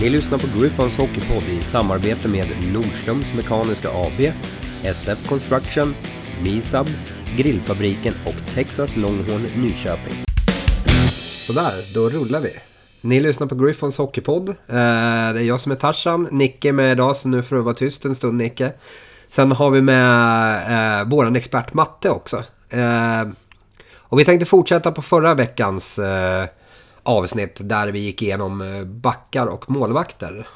Ni lyssnar på Griffons Hockeypodd i samarbete med Nordströms Mekaniska AB, SF Construction, Misab, Grillfabriken och Texas Longhorn Nyköping. Sådär, då rullar vi. Ni lyssnar på Griffons Hockeypodd. Eh, det är jag som är Tarzan, Nicke med idag, så nu får du vara tyst en stund Nicke. Sen har vi med eh, våran expert Matte också. Eh, och vi tänkte fortsätta på förra veckans eh, avsnitt där vi gick igenom eh, backar och målvakter.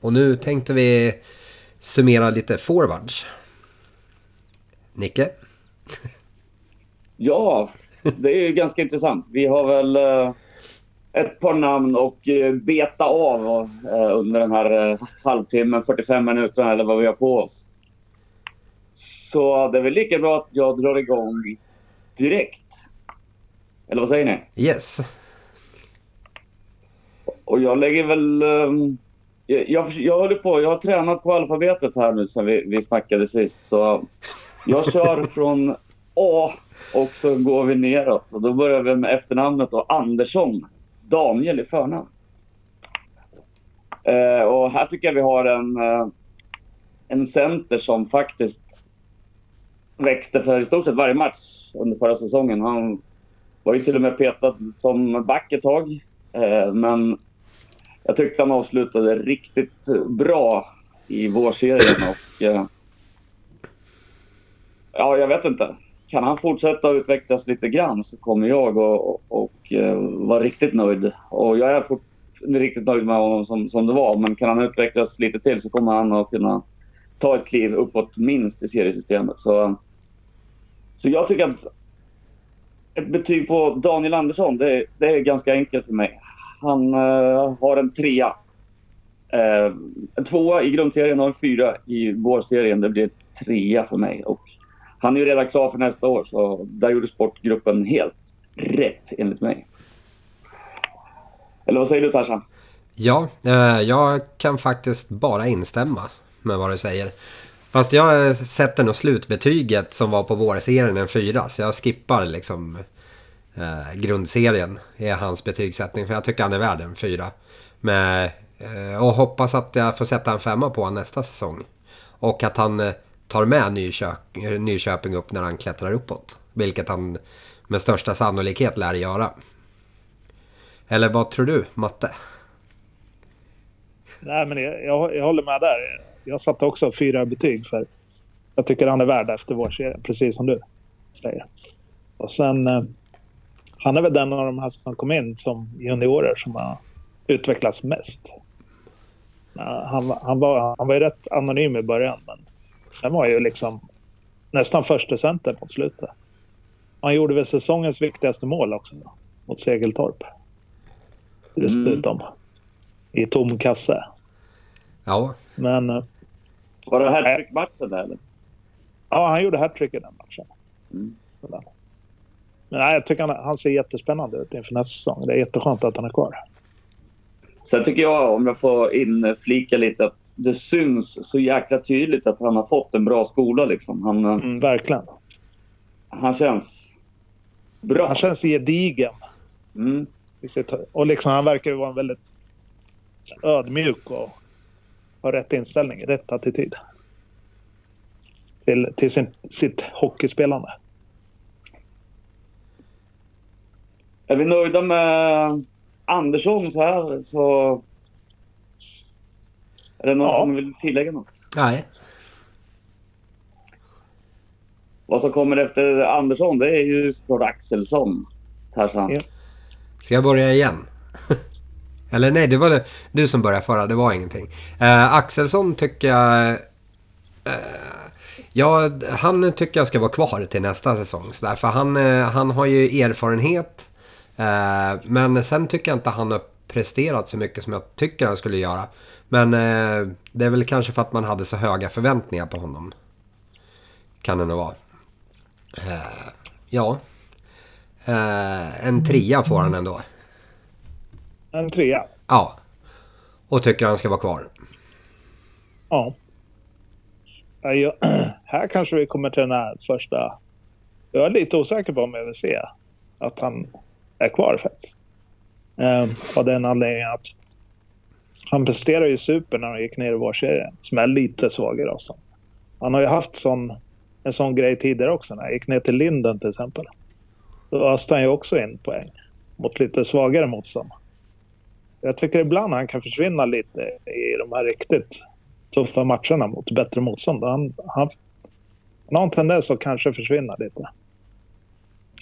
Och nu tänkte vi summera lite forwards. Nicke? Ja, det är ju ganska intressant. Vi har väl eh, ett par namn och eh, beta av under den här halvtimmen, 45 minuterna eller vad vi har på oss. Så det är väl lika bra att jag drar igång direkt. Eller vad säger ni? Yes. Och jag lägger väl... ehm, jag, jag, jag håller på, jag har tränat på alfabetet här nu sen vi, vi snackade sist. Så jag kör från A och så går vi neråt. Och då börjar vi med efternamnet då, Andersson. Daniel i förnamn. Eh, och här tycker jag vi har en, eh, en center som faktiskt växte för i stort sett varje match under förra säsongen. Han var ju till och med petad som back ett tag. Eh, men jag tyckte han avslutade riktigt bra i vårserien och... Eh, ja, jag vet inte. Kan han fortsätta utvecklas lite grann så kommer jag och, och, och eh, vara riktigt nöjd. Och jag är fortfarande riktigt nöjd med honom som, som det var. Men kan han utvecklas lite till så kommer han att kunna ta ett kliv uppåt minst i seriesystemet. Så, så jag tycker att ett betyg på Daniel Andersson, det, det är ganska enkelt för mig. Han eh, har en trea. Eh, en tvåa i grundserien och en fyra i vårserien. Det blir trea för mig. Och han är ju redan klar för nästa år, så där gjorde sportgruppen helt rätt enligt mig. Eller vad säger du Tarzan? Ja, eh, jag kan faktiskt bara instämma med vad du säger. Fast jag sätter nog slutbetyget som var på vårserien en fyra. Så jag skippar liksom eh, grundserien är hans betygssättning. För jag tycker han är värd en fyra. Men, eh, och hoppas att jag får sätta en femma på honom nästa säsong. Och att han eh, tar med Nyköping, Nyköping upp när han klättrar uppåt. Vilket han med största sannolikhet lär göra. Eller vad tror du, Matte? Nej, men jag, jag, jag håller med där. Jag satte också fyra betyg för jag tycker han är värd efter vår serie, precis som du säger. Och sen, eh, han är väl den av de här som kom in som juniorer som har utvecklats mest. Han, var- han, var, han var ju rätt anonym i början, men sen var han ju liksom nästan första center mot slutet. Han gjorde väl säsongens viktigaste mål också, då, mot Segeltorp. Dessutom. I tom kasse. Ja, Men eh, Var det hattrick-matchen där eller? Ja, han gjorde hattrick i den matchen. Mm. Men nej, jag tycker han, han ser jättespännande ut inför nästa säsong. Det är jätteskönt att han är kvar. Sen tycker jag, om jag får inflika lite, att det syns så jäkla tydligt att han har fått en bra skola. Liksom. Han, eh, Mm, verkligen. han känns bra. Han känns gedigen. Mm. Och liksom, han verkar ju vara en väldigt ödmjuk och har rätt inställning, rätt attityd. Till, till sin, sitt hockeyspelande. Är vi nöjda med Andersson så här så... Är det någon Ja. som vill tillägga något? nej. Vad som kommer efter Andersson det är ju såklart Axelsson. Tarzan. Ja. Ska jag börja igen? Eller nej, det var det- du som började förra. Det var ingenting. Eh, Axelsson tycker jag... Eh, ja, han tycker jag ska vara kvar till nästa säsong. Så där, för han, eh, han har ju erfarenhet. Eh, men sen tycker jag inte han har presterat så mycket som jag tycker han skulle göra. Men eh, det är väl kanske för att man hade så höga förväntningar på honom. Kan det nog vara. Eh, ja. En trea får han ändå. En trea. Ja. Och tycker han ska vara kvar. Ja. Ja, jag, här kanske vi kommer till den här första... Jag är lite osäker på om jag vill se att han är kvar faktiskt. Eh, av den anledningen att han presterade ju super när han gick ner i vårserien, som är lite svagare avstånd. Han har ju haft sån, en sån grej tidigare också, när han gick ner till Linden till exempel. Då öste han ju också in poäng mot lite svagare motstånd. Jag tycker ibland han kan försvinna lite i de här riktigt tuffa matcherna mot bättre motstånd. Han, han, han har en tendens att kanske försvinna lite.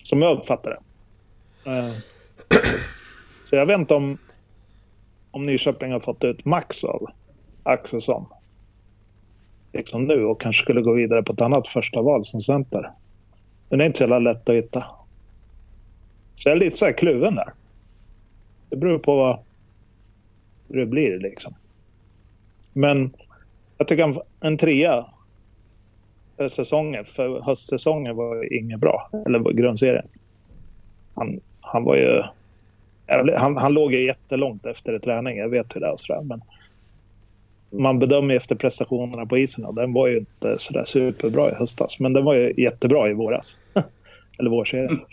Som jag uppfattar det. Eh, så jag vet inte om, om Nyköping har fått ut max av Axelsson. Liksom nu och kanske skulle gå vidare på ett annat första val som center. Men det är inte så jävla lätt att hitta. Så jag är lite så här kluven där. Det beror på vad hur det blir liksom. Men jag tycker en trea för säsongen, för höstsäsongen var inget bra. Eller grundserien. Han, han var ju... Han, han låg ju jättelångt efter träning, jag vet hur det är och sådär. Men man bedömer efter prestationerna på isen och den var ju inte sådär superbra i höstas. Men den var ju jättebra i våras. Eller vårserien. Mm.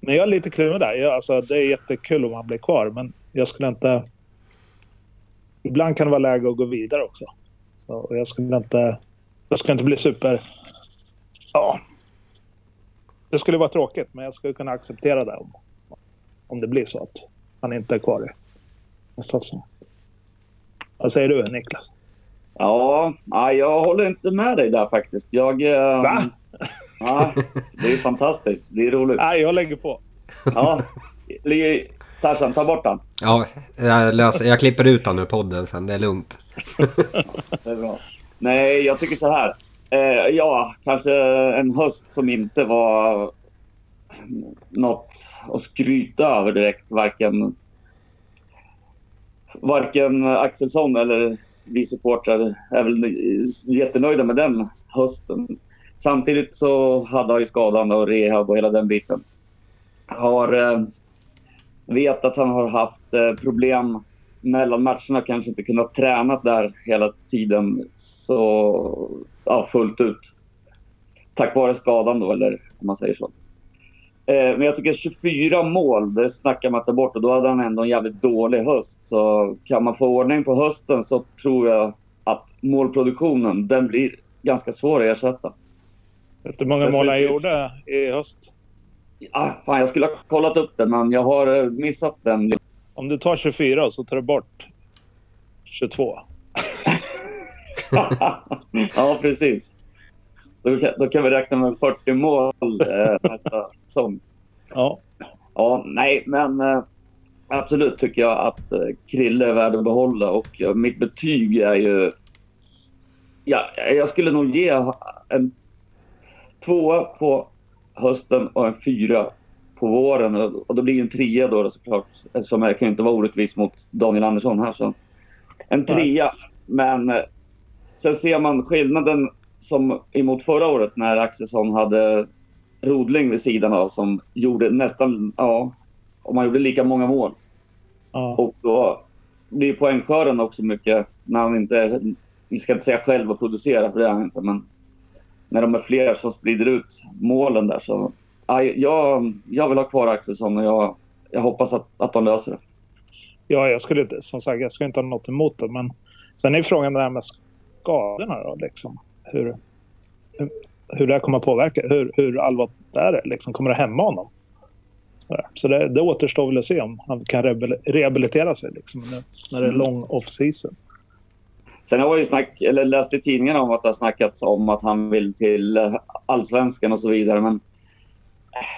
Men jag är lite kluven där. Jag, alltså, det är jättekul om han blir kvar, men jag skulle inte... Ibland kan det vara läge att gå vidare också. Så jag skulle inte... Jag skulle inte bli super... Ja. Det skulle vara tråkigt, men jag skulle kunna acceptera det om, om det blir så att han inte är kvar i säsong. Vad säger du, Niklas? Ja, jag håller inte med dig där faktiskt. Jag... Eh, Va? Ja, det är fantastiskt. Det är roligt. Nej, jag lägger på. Ja, Tarzan, ta bort den. Ja, jag, löser, jag klipper ut den ur podden sen. Det är lugnt. det är bra. Nej, jag tycker så här. Eh, ja, kanske en höst som inte var något att skryta över direkt. Varken, varken Axelsson eller vi supportrar är väl jättenöjda med den hösten. Samtidigt så hade han ju skadan och rehab och hela den biten. Har eh, vet att han har haft eh, problem mellan matcherna, kanske inte kunnat träna där hela tiden så ja, fullt ut. Tack vare skadan då, eller om man säger så. Eh, men jag tycker 24 mål, det snackar man inte bort och då hade han ändå en jävligt dålig höst. Så kan man få ordning på hösten så tror jag att målproduktionen, den blir ganska svår att ersätta. Vet du hur många mål han gjorde i höst? Ah, fan, jag skulle ha kollat upp det, men jag har eh, missat den. Om du tar 24 så tar du bort 22. ja, precis. Då kan, då kan, vi räkna med 40 mål eh, nästa säsong. Ja. Ja, nej, men eh, absolut tycker jag att eh, Krille är värd att behålla och eh, mitt betyg är ju... Ja, jag skulle nog ge en tvåa på hösten och en fyra på våren. Och då blir en trea då, såklart. Jag kan inte vara orättvis mot Daniel Andersson här. Så. En trea. Men eh, sen ser man skillnaden som emot förra året när Axelsson hade Rodling vid sidan av som gjorde nästan, ja, om man gjorde lika många mål. Ja. Och då blir poängskörden också mycket när han inte, vi ska inte säga själv och producera för det är han inte, men när de är fler som sprider ut målen där. Så, ja, jag, jag vill ha kvar Axelsson och jag, jag hoppas att, att de löser det. Ja, jag skulle inte, som sagt, jag skulle inte ha något emot det. Men sen är frågan det här med skadorna då, liksom. Hur, hur, hur det kommer att påverka. Hur, hur allvarligt är det? Liksom, kommer det hämma honom? Så det, det återstår väl att se om han kan rehabilitera sig liksom, när det är lång off-season. Sen har jag ju snack, eller läst i tidningarna om att det har snackats om att han vill till allsvenskan och så vidare. Men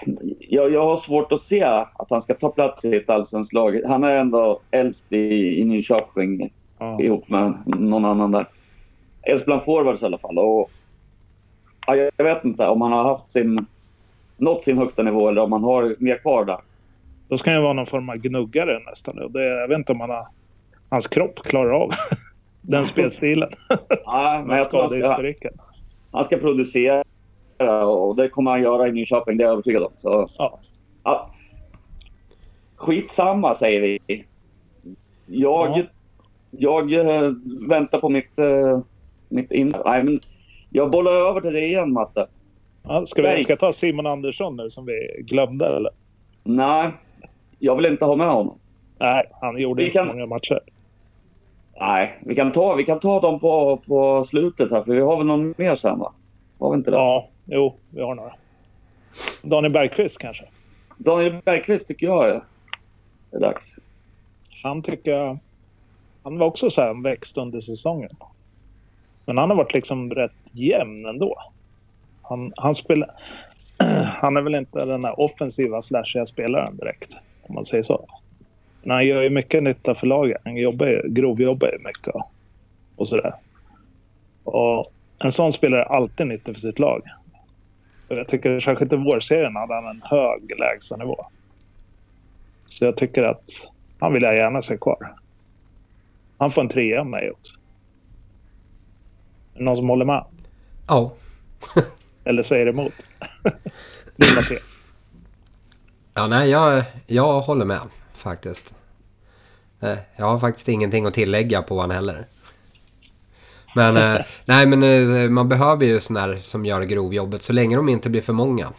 eh, jag, jag har svårt att se att han ska ta plats i ett allsvenskt lag. Han är ändå äldst i, i Nyköping ja. ihop med någon annan där. Äldst bland forwards i alla fall. Och, ja, jag vet inte om han har haft sin, nått sin högsta nivå eller om han har mer kvar där. Då ska han vara någon form av gnuggare nästan. Det, jag vet inte om han har, hans kropp klarar av den spelstilen. Ja, men jag tror han ska, han ska producera och det kommer han göra i Nyköping, det är jag övertygad om. Så, ja. Ja. Skitsamma säger vi. Jag, ja. jag äh, väntar på mitt, äh, mitt in... Nej, men jag bollar över till dig igen, Matte. Ja, ska, vi, ska jag ta Simon Andersson nu som vi glömde, eller? Nej, jag vill inte ha med honom. Nej, han gjorde vi inte kan, så många matcher. Nej, vi kan ta, vi kan ta dem på, på slutet här, för vi har väl någon mer sen va? Har vi inte det? Ja, jo, vi har några. Daniel Bergqvist kanske. Daniel Bergqvist tycker jag är, är dags. Han tycker jag... Han var också så här en växt under säsongen. Men han har varit liksom rätt jämn ändå. Han, han spelar... Han är väl inte den där offensiva, flashiga spelaren direkt. Om man säger så. Men han gör ju mycket nytta för laget. Han jobbar ju, grovjobbar ju mycket och, och sådär. Och en sån spelare är alltid nyttig för sitt lag. Jag tycker särskilt i vårserien hade han en hög lägstanivå. Så jag tycker att han vill jag gärna se kvar. Han får en trea av mig också. Någon som håller med? Ja. Eller säger emot? Din Mattias. Ja, nej, jag, jag håller med faktiskt. Eh, Jag har faktiskt ingenting att tillägga på han heller. Men eh, nej, men eh, man behöver ju sådana här som gör grovjobbet så länge de inte blir för många.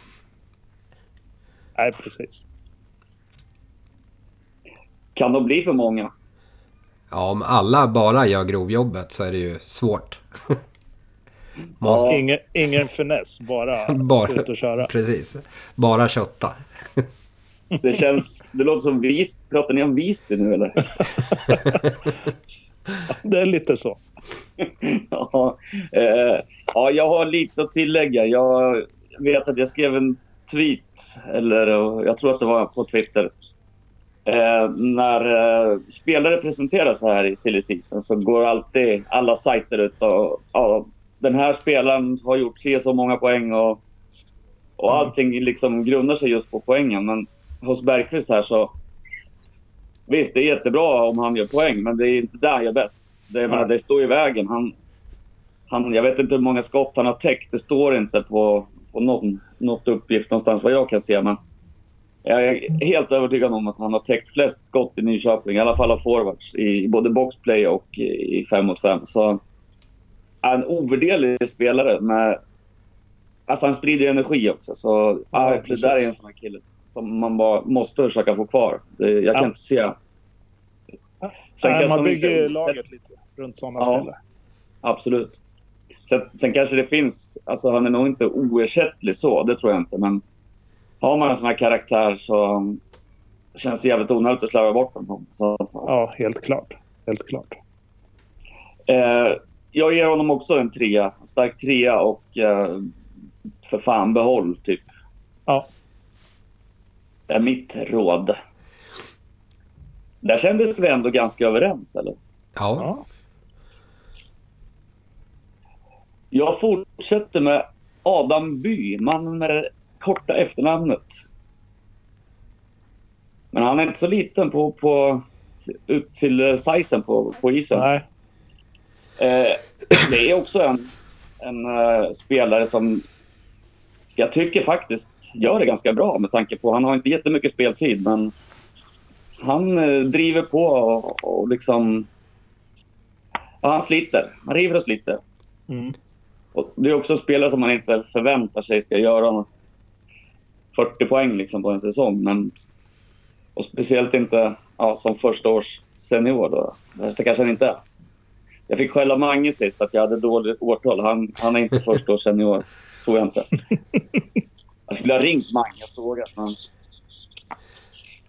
Nej, precis. Kan de bli för många? Ja, om alla bara gör grovjobbet så är det ju svårt. Ja. Ingen, ingen finess, bara, Bara- ut och köra. Precis. Bara kötta. Det känns... Det låter som Visby. Pratar ni om Visby nu eller? Det är lite så. ja, eh, ja, jag har lite att tillägga. Jag vet att jag skrev en tweet, eller jag tror att det var på Twitter. Eh, när eh, spelare presenteras här i silly season så går alltid alla sajter ut och ja, den här spelaren har gjort se så många poäng och, och allting liksom grundar sig just på poängen. Men hos Bergqvist här så visst, det är jättebra om han gör poäng, men det är inte där han gör bäst. Det, jag menar, det står i vägen. Han, han, jag vet inte hur många skott han har täckt. Det står inte på, på någon, något uppgift någonstans vad jag kan se. Men jag är helt övertygad om att han har täckt flest skott i Nyköping. I alla fall av forwards. I både boxplay och i 5 mot 5. Så en ovärderlig spelare. Med, alltså han sprider energi också. Så Ja, ja, det precis. där är en sån här kille som man bara måste försöka få kvar. Jag kan Ja. inte se... Sen Nej, man bygger inte- laget lite runt sådana Ja. spelare. Absolut. Sen, sen kanske det finns... Alltså han är nog inte oersättlig så, det tror jag inte. Men har man en sån här karaktär så känns det jävligt onödigt att slarva bort en sån. Så, Ja, helt klart. Helt klart. eh, jag ger honom också en trea. En stark trea och eh, för fan behåll, typ. Ja. Det är mitt råd. Där kändes vi ändå ganska överens, eller? Ja. Ja. Jag fortsätter med Adam By, mannen med det korta efternamnet. Men han är inte så liten på, på ut till sizen på, på isen. Nej. Eh, det är också en, en eh, spelare som jag tycker faktiskt gör det ganska bra med tanke på han har inte jättemycket speltid men han eh, driver på och, och liksom ja, han sliter. Han river och sliter. Mm. Och det är också spelare som man inte förväntar sig ska göra 40 poäng liksom på en säsong. Men, och speciellt inte ja, som första års senior. Då. Det kanske han inte är. Jag fick skälla Mange sist att jag hade dåligt årtal. Han, han är inte första års senior. Tror jag inte. Jag skulle ha ringt Mange och frågat. Men...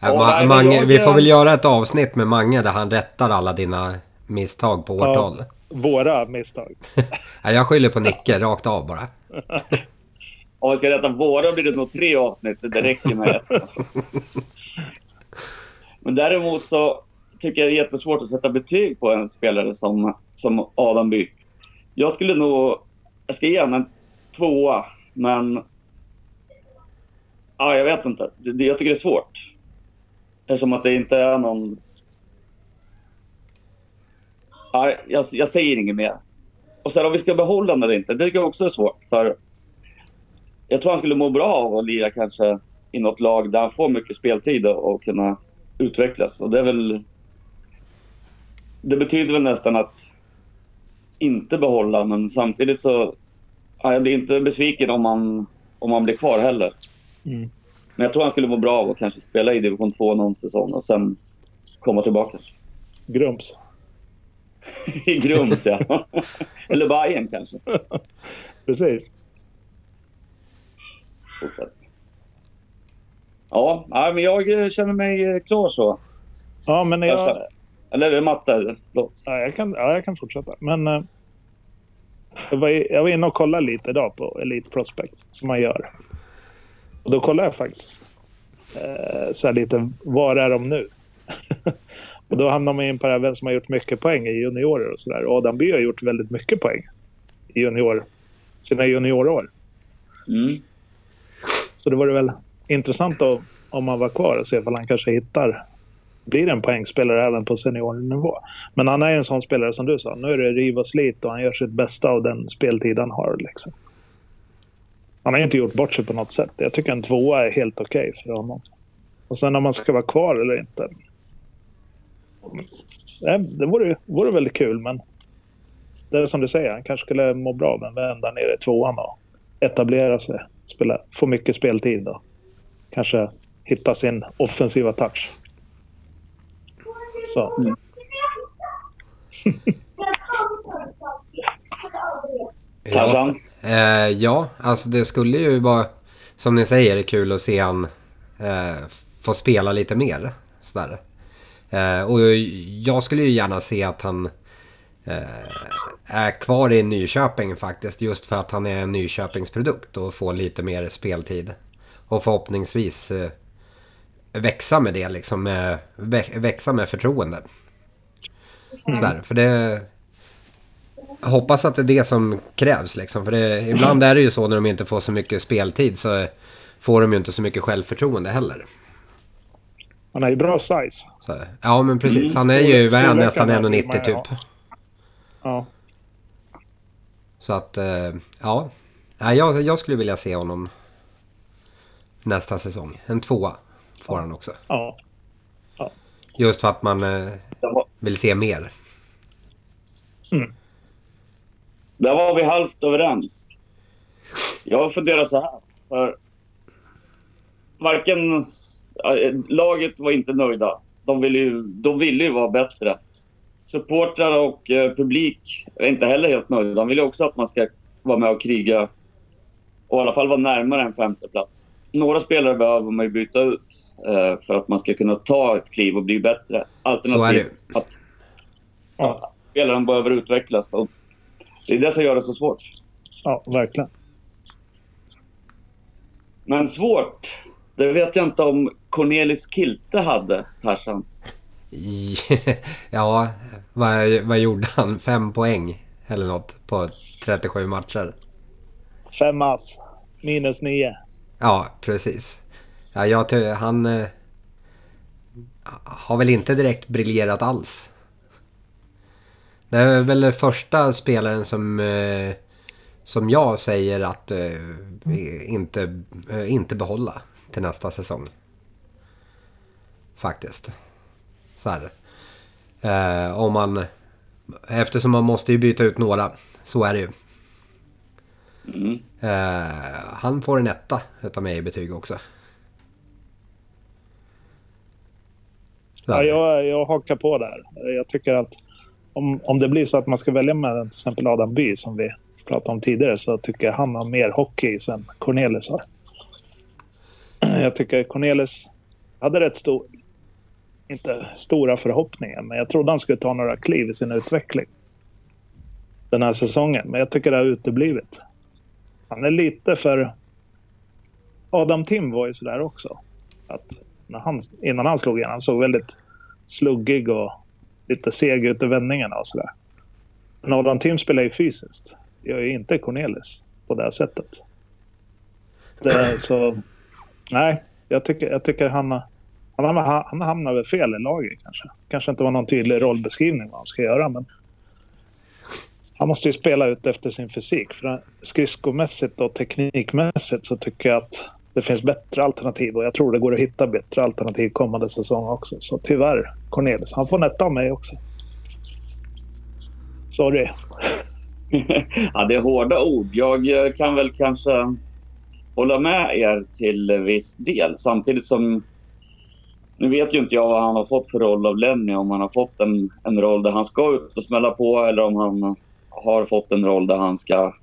Ja, Ja, Ma- Mange, jag- vi får väl göra ett avsnitt med Mange där han rättar alla dina misstag på Ja. årtal. Våra misstag. Ja, jag skyller på Nicke rakt av bara. Om vi ska rätta våra blir det nog tre avsnitt. Det räcker med ett. Men däremot så tycker jag det är jättesvårt att sätta betyg på en spelare som, som Adam By. Jag skulle nog... Jag ska ge honom en tvåa, men... Ja, jag vet inte. Det, det, jag tycker det är svårt. Eftersom att det inte är någon... Ja, jag, jag säger inget mer. Och sen om vi ska behålla honom eller inte, det tycker jag också är svårt. För jag tror han skulle må bra av att lira kanske i något lag där han får mycket speltid och, och kunna utvecklas. Och det är väl... Det betyder väl nästan att inte behålla, men samtidigt så... Ja, jag blir inte besviken om man, om man blir kvar heller. Mm. Men jag tror han skulle må bra av att kanske spela i division 2 någon säsong och sen komma tillbaka. Grums. I Grums, ja. Eller Bayern kanske. Precis. Fortsätt. Ja, men jag känner mig klar så. Ja, men jag. Eller matte? Förlåt. ja, jag, kan, ja, jag kan fortsätta. Men eh, jag, var, jag var inne och kollade lite idag på Elite Prospects som man gör. Och då kollade jag faktiskt eh, så lite, var är de nu? och då hamnar man in på vem som har gjort mycket poäng i juniorer och sådär. Adam By har gjort väldigt mycket poäng i junior, sina juniorår. Mm. Så det vore väl intressant då, om han var kvar och se ifall han kanske hittar blir en poängspelare även på seniornivå. Men han är ju en sån spelare som du sa. Nu är det riv och slit och han gör sitt bästa av den speltid han har. Liksom. Han har inte gjort bort sig på något sätt. Jag tycker en tvåa är helt okej för honom. Och sen om man ska vara kvar eller inte. Det vore, vore väldigt kul men det är som du säger, han kanske skulle må bra av en vända ner i tvåan och etablera sig. Spela, få mycket speltid och kanske hitta sin offensiva touch. Så. Ja, Tarzan? eh, ja, alltså det skulle ju vara, som ni säger, kul att se han eh, få spela lite mer. Sådär. Eh, och jag skulle ju gärna se att han eh, är kvar i Nyköping faktiskt. Just för att han är en Nyköpingsprodukt och får lite mer speltid. Och förhoppningsvis eh, växa med det liksom. Vä- växa med förtroende. Sådär, för det... Jag hoppas att det är det som krävs liksom. För det, ibland är det ju så när de inte får så mycket speltid så får de ju inte så mycket självförtroende heller. Han har ju bra size. Så, ja men precis. Mm, Han är ju vad är nästan här vill 1,90 man ju typ. Ja. Så att eh, ja. Jag, jag skulle vilja se honom nästa säsong. En tvåa får han också. ja. Just för att man eh, vill se mer. där var vi halvt överens. Jag funderar så här. För varken... ja, Laget var inte nöjda. De ville ju, de ville ju vara bättre. Supportrar och eh, publik är inte heller helt nöjda. De vill ju också att man ska vara med och kriga och i alla fall vara närmare en femteplats. Några spelare behöver man ju byta ut för att man ska kunna ta ett kliv och bli bättre. Alternativt att Ja. spelaren behöver utvecklas. Och det är det som gör det så svårt. ja, verkligen. Men svårt, det vet jag inte om Cornelis Kilte hade, Tarzan. Ja, vad, vad gjorde han? Fem poäng eller något på 37 matcher. Fem ass. Minus nio. Ja, precis. Ja, jag han eh, har väl inte direkt briljerat alls. Det är väl den första spelaren som, eh, som jag säger att eh, inte, eh, inte behålla till nästa säsong. Faktiskt. Så här. Eh, om man... Eftersom man måste ju byta ut några. Så är det ju. Mm. Eh, han får en etta utav mig i betyg också. Ja, jag, jag hakar på där. Jag tycker att om, om det blir så att man ska välja mellan till exempel Adam By som vi pratade om tidigare så tycker jag han har mer hockey än Cornelis har. Jag tycker Cornelis hade rätt stor, inte stora förhoppningar, men jag trodde han skulle ta några kliv i sin utveckling den här säsongen. Men jag tycker det har uteblivit. Han är lite för... Adam Tim var ju sådär också. Att när han, innan han slog igenom. Han såg väldigt sluggig och lite seg ut i vändningarna och sådär. Men Adam Tim spelar ju fysiskt. Jag är inte Cornelis på det här sättet. Det är så... Nej, jag tycker, jag tycker han, har- han, han hamnar väl fel i laget kanske. Kanske inte var någon tydlig rollbeskrivning vad han ska göra, men han måste ju spela ut efter sin fysik. För skridskomässigt och teknikmässigt så tycker jag att det finns bättre alternativ och jag tror det går att hitta bättre alternativ kommande säsong också. Så tyvärr, Cornelis. Han får netta av mig också. Sorry. ja, det är hårda ord. Jag eh, kan väl kanske hålla med er till viss del. Samtidigt som Nu vet ju inte jag vad han har fått för roll av Lenny. Om han har fått en, en roll där han ska ut och smälla på eller om han har fått en roll där han ska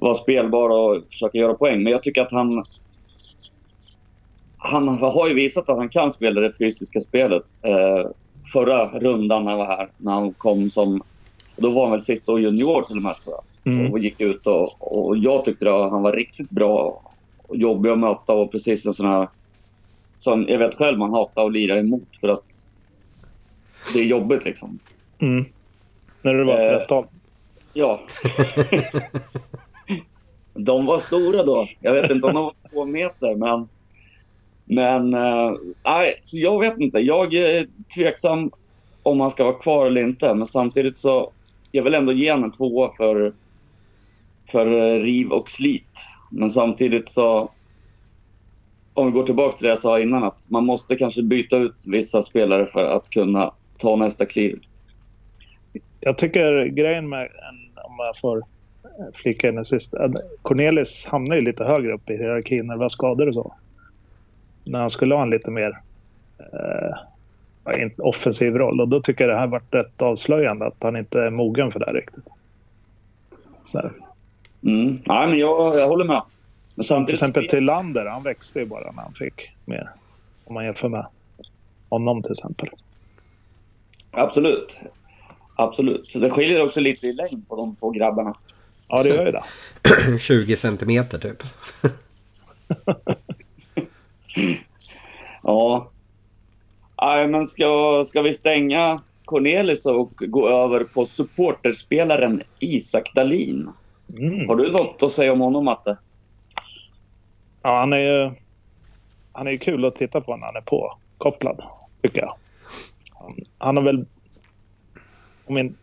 vara spelbar och försöka göra poäng. Men jag tycker att han... Han har ju visat att han kan spela det fysiska spelet. Eh, förra rundan när han var här, när han kom som... Då var han väl sista junior till och med, tror jag. Mm. Och gick ut och, och jag tyckte att han var riktigt bra och jobbig att möta och precis en sån här... Som jag vet själv man hatar att lira emot för att det är jobbigt liksom. Mm. När du var Eh, 13. Ja. de var stora då. Jag vet inte om de var två meter, men... Men... eh, så jag vet inte. Jag är tveksam om han ska vara kvar eller inte. Men samtidigt så... Jag vill ändå ge honom en tvåa för, för eh, riv och slit. Men samtidigt så... Om vi går tillbaka till det jag sa innan, att man måste kanske byta ut vissa spelare för att kunna ta nästa kliv. Jag tycker grejen med, en, om jag får flika in det sist, att Cornelis hamnar ju lite högre upp i hierarkin när det var skador och så. När han skulle ha en lite mer eh, offensiv roll. Och då tycker jag det här varit rätt avslöjande att han inte är mogen för det här riktigt. Så. Mm. Nej, men jag, jag håller med. Men Till samtidigt... exempel Tillander, han växte ju bara när han fick mer. Om man jämför med honom till exempel. Absolut. Absolut. Så det skiljer också lite i längd på de två grabbarna. Ja, det gör ju det. 20 centimeter typ. Ja. Nej, men ska, ska vi stänga Cornelis och gå över på supporterspelaren Isak Dalin? Mm. Har du något att säga om honom, Matte? Ja, han är ju... Han är ju kul att titta på när han är påkopplad, tycker jag. Han, han är väl... Om in,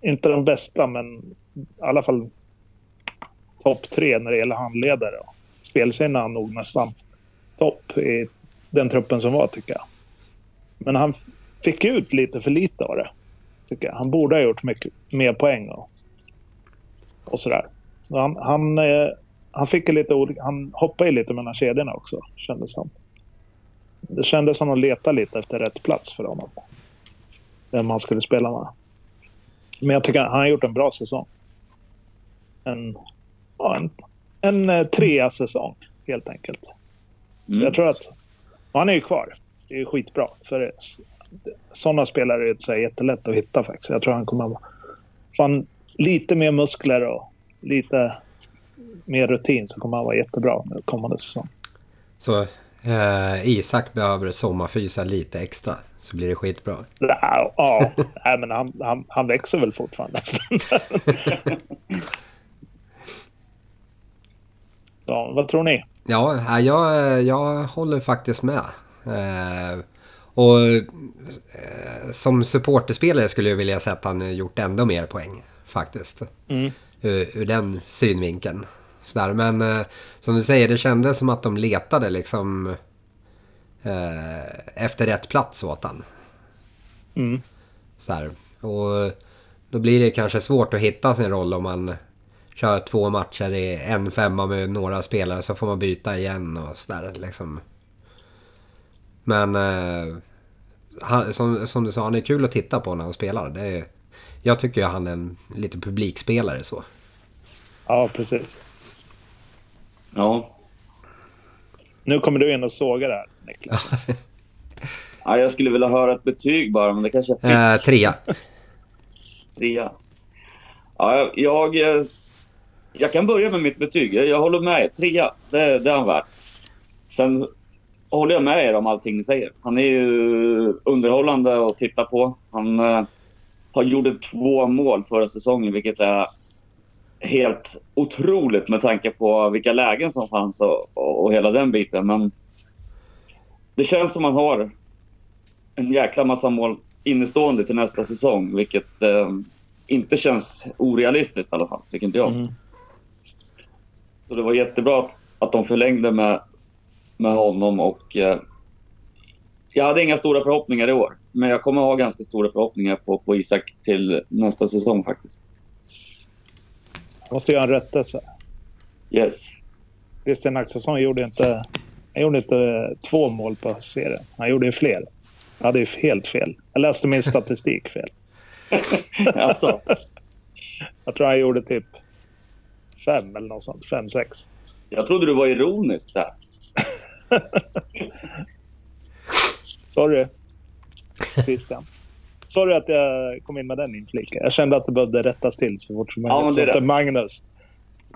inte den bästa, men i alla fall topp tre när det gäller handledare. Spelsinne han nog nästan topp i den truppen som var, tycker jag. Men han fick ut lite för lite av det, tycker jag. Han borde ha gjort mycket mer poäng och, och sådär. Han, han, eh, han fick ju lite olika, han hoppade ju lite mellan kedjorna också, kändes som. Det kändes som att leta lite efter rätt plats för honom. Vem han skulle spela med. Men jag tycker han har gjort en bra säsong. En, ja, en, en eh, trea säsong helt enkelt. Så Mm. jag tror att... Han är ju kvar. Det är skitbra. För sådana spelare är så jättelätt att hitta faktiskt. Jag tror han kommer han lite mer muskler och lite mer rutin så kommer han vara jättebra nu kommande säsong. Så eh, Isak behöver sommarfysa lite extra. Så blir det skitbra. Ja, ja. Nej, men han, han, han växer väl fortfarande. ja, vad tror ni? Ja, nej, jag, jag håller faktiskt med. Eh, och eh, som supporterspelare skulle jag vilja se att han gjort ändå mer poäng. Faktiskt. Mm. Ur, ur den synvinkeln. Sådär. Men eh, som du säger, det kändes som att de letade liksom eh, efter rätt plats åt han. Mm. Så här. Och då blir det kanske svårt att hitta sin roll om man kör två matcher i en femma med några spelare så får man byta igen och sådär liksom. Men eh, han, som, som du sa, han är kul att titta på när han spelar. Det är, jag tycker ju han är en lite publikspelare så. Ja, precis. Ja. Nu kommer du in och sågar det här, Niklas. ja. Jag skulle vilja höra ett betyg bara, men det kanske är fritt. Eh, trea. Trea. Ja, jag, jag, kan börja med mitt betyg. Jag, håller med er. Trea, det, det är han värd. Sen håller jag med er om allting ni säger. Han är ju underhållande att titta på. Han eh, har gjorde två mål förra säsongen, vilket är helt otroligt med tanke på vilka lägen som fanns och, och, och hela den biten. Men det känns som han har en jäkla massa mål innestående till nästa säsong, vilket eh, inte känns orealistiskt i alla fall, tycker inte jag. Mm. Så det var jättebra att, att de förlängde med, med honom och eh, jag hade inga stora förhoppningar i år. Men jag kommer ha ganska stora förhoppningar på, på Isak till nästa säsong faktiskt. Jag måste göra en rättelse. Yes. Christian Axelsson gjorde inte Han gjorde inte två mål på serien. Han gjorde ju fler. Jag hade ju helt fel. Jag läste min statistik fel. alltså, Jag tror han gjorde typ fem eller något sånt. Fem, sex. jag trodde du var ironisk där. Sorry. Christian. Sorry att jag kom in med den infliken. Jag kände att det behövde rättas till så fort som Ja, men möjligt. det är så att det. Magnus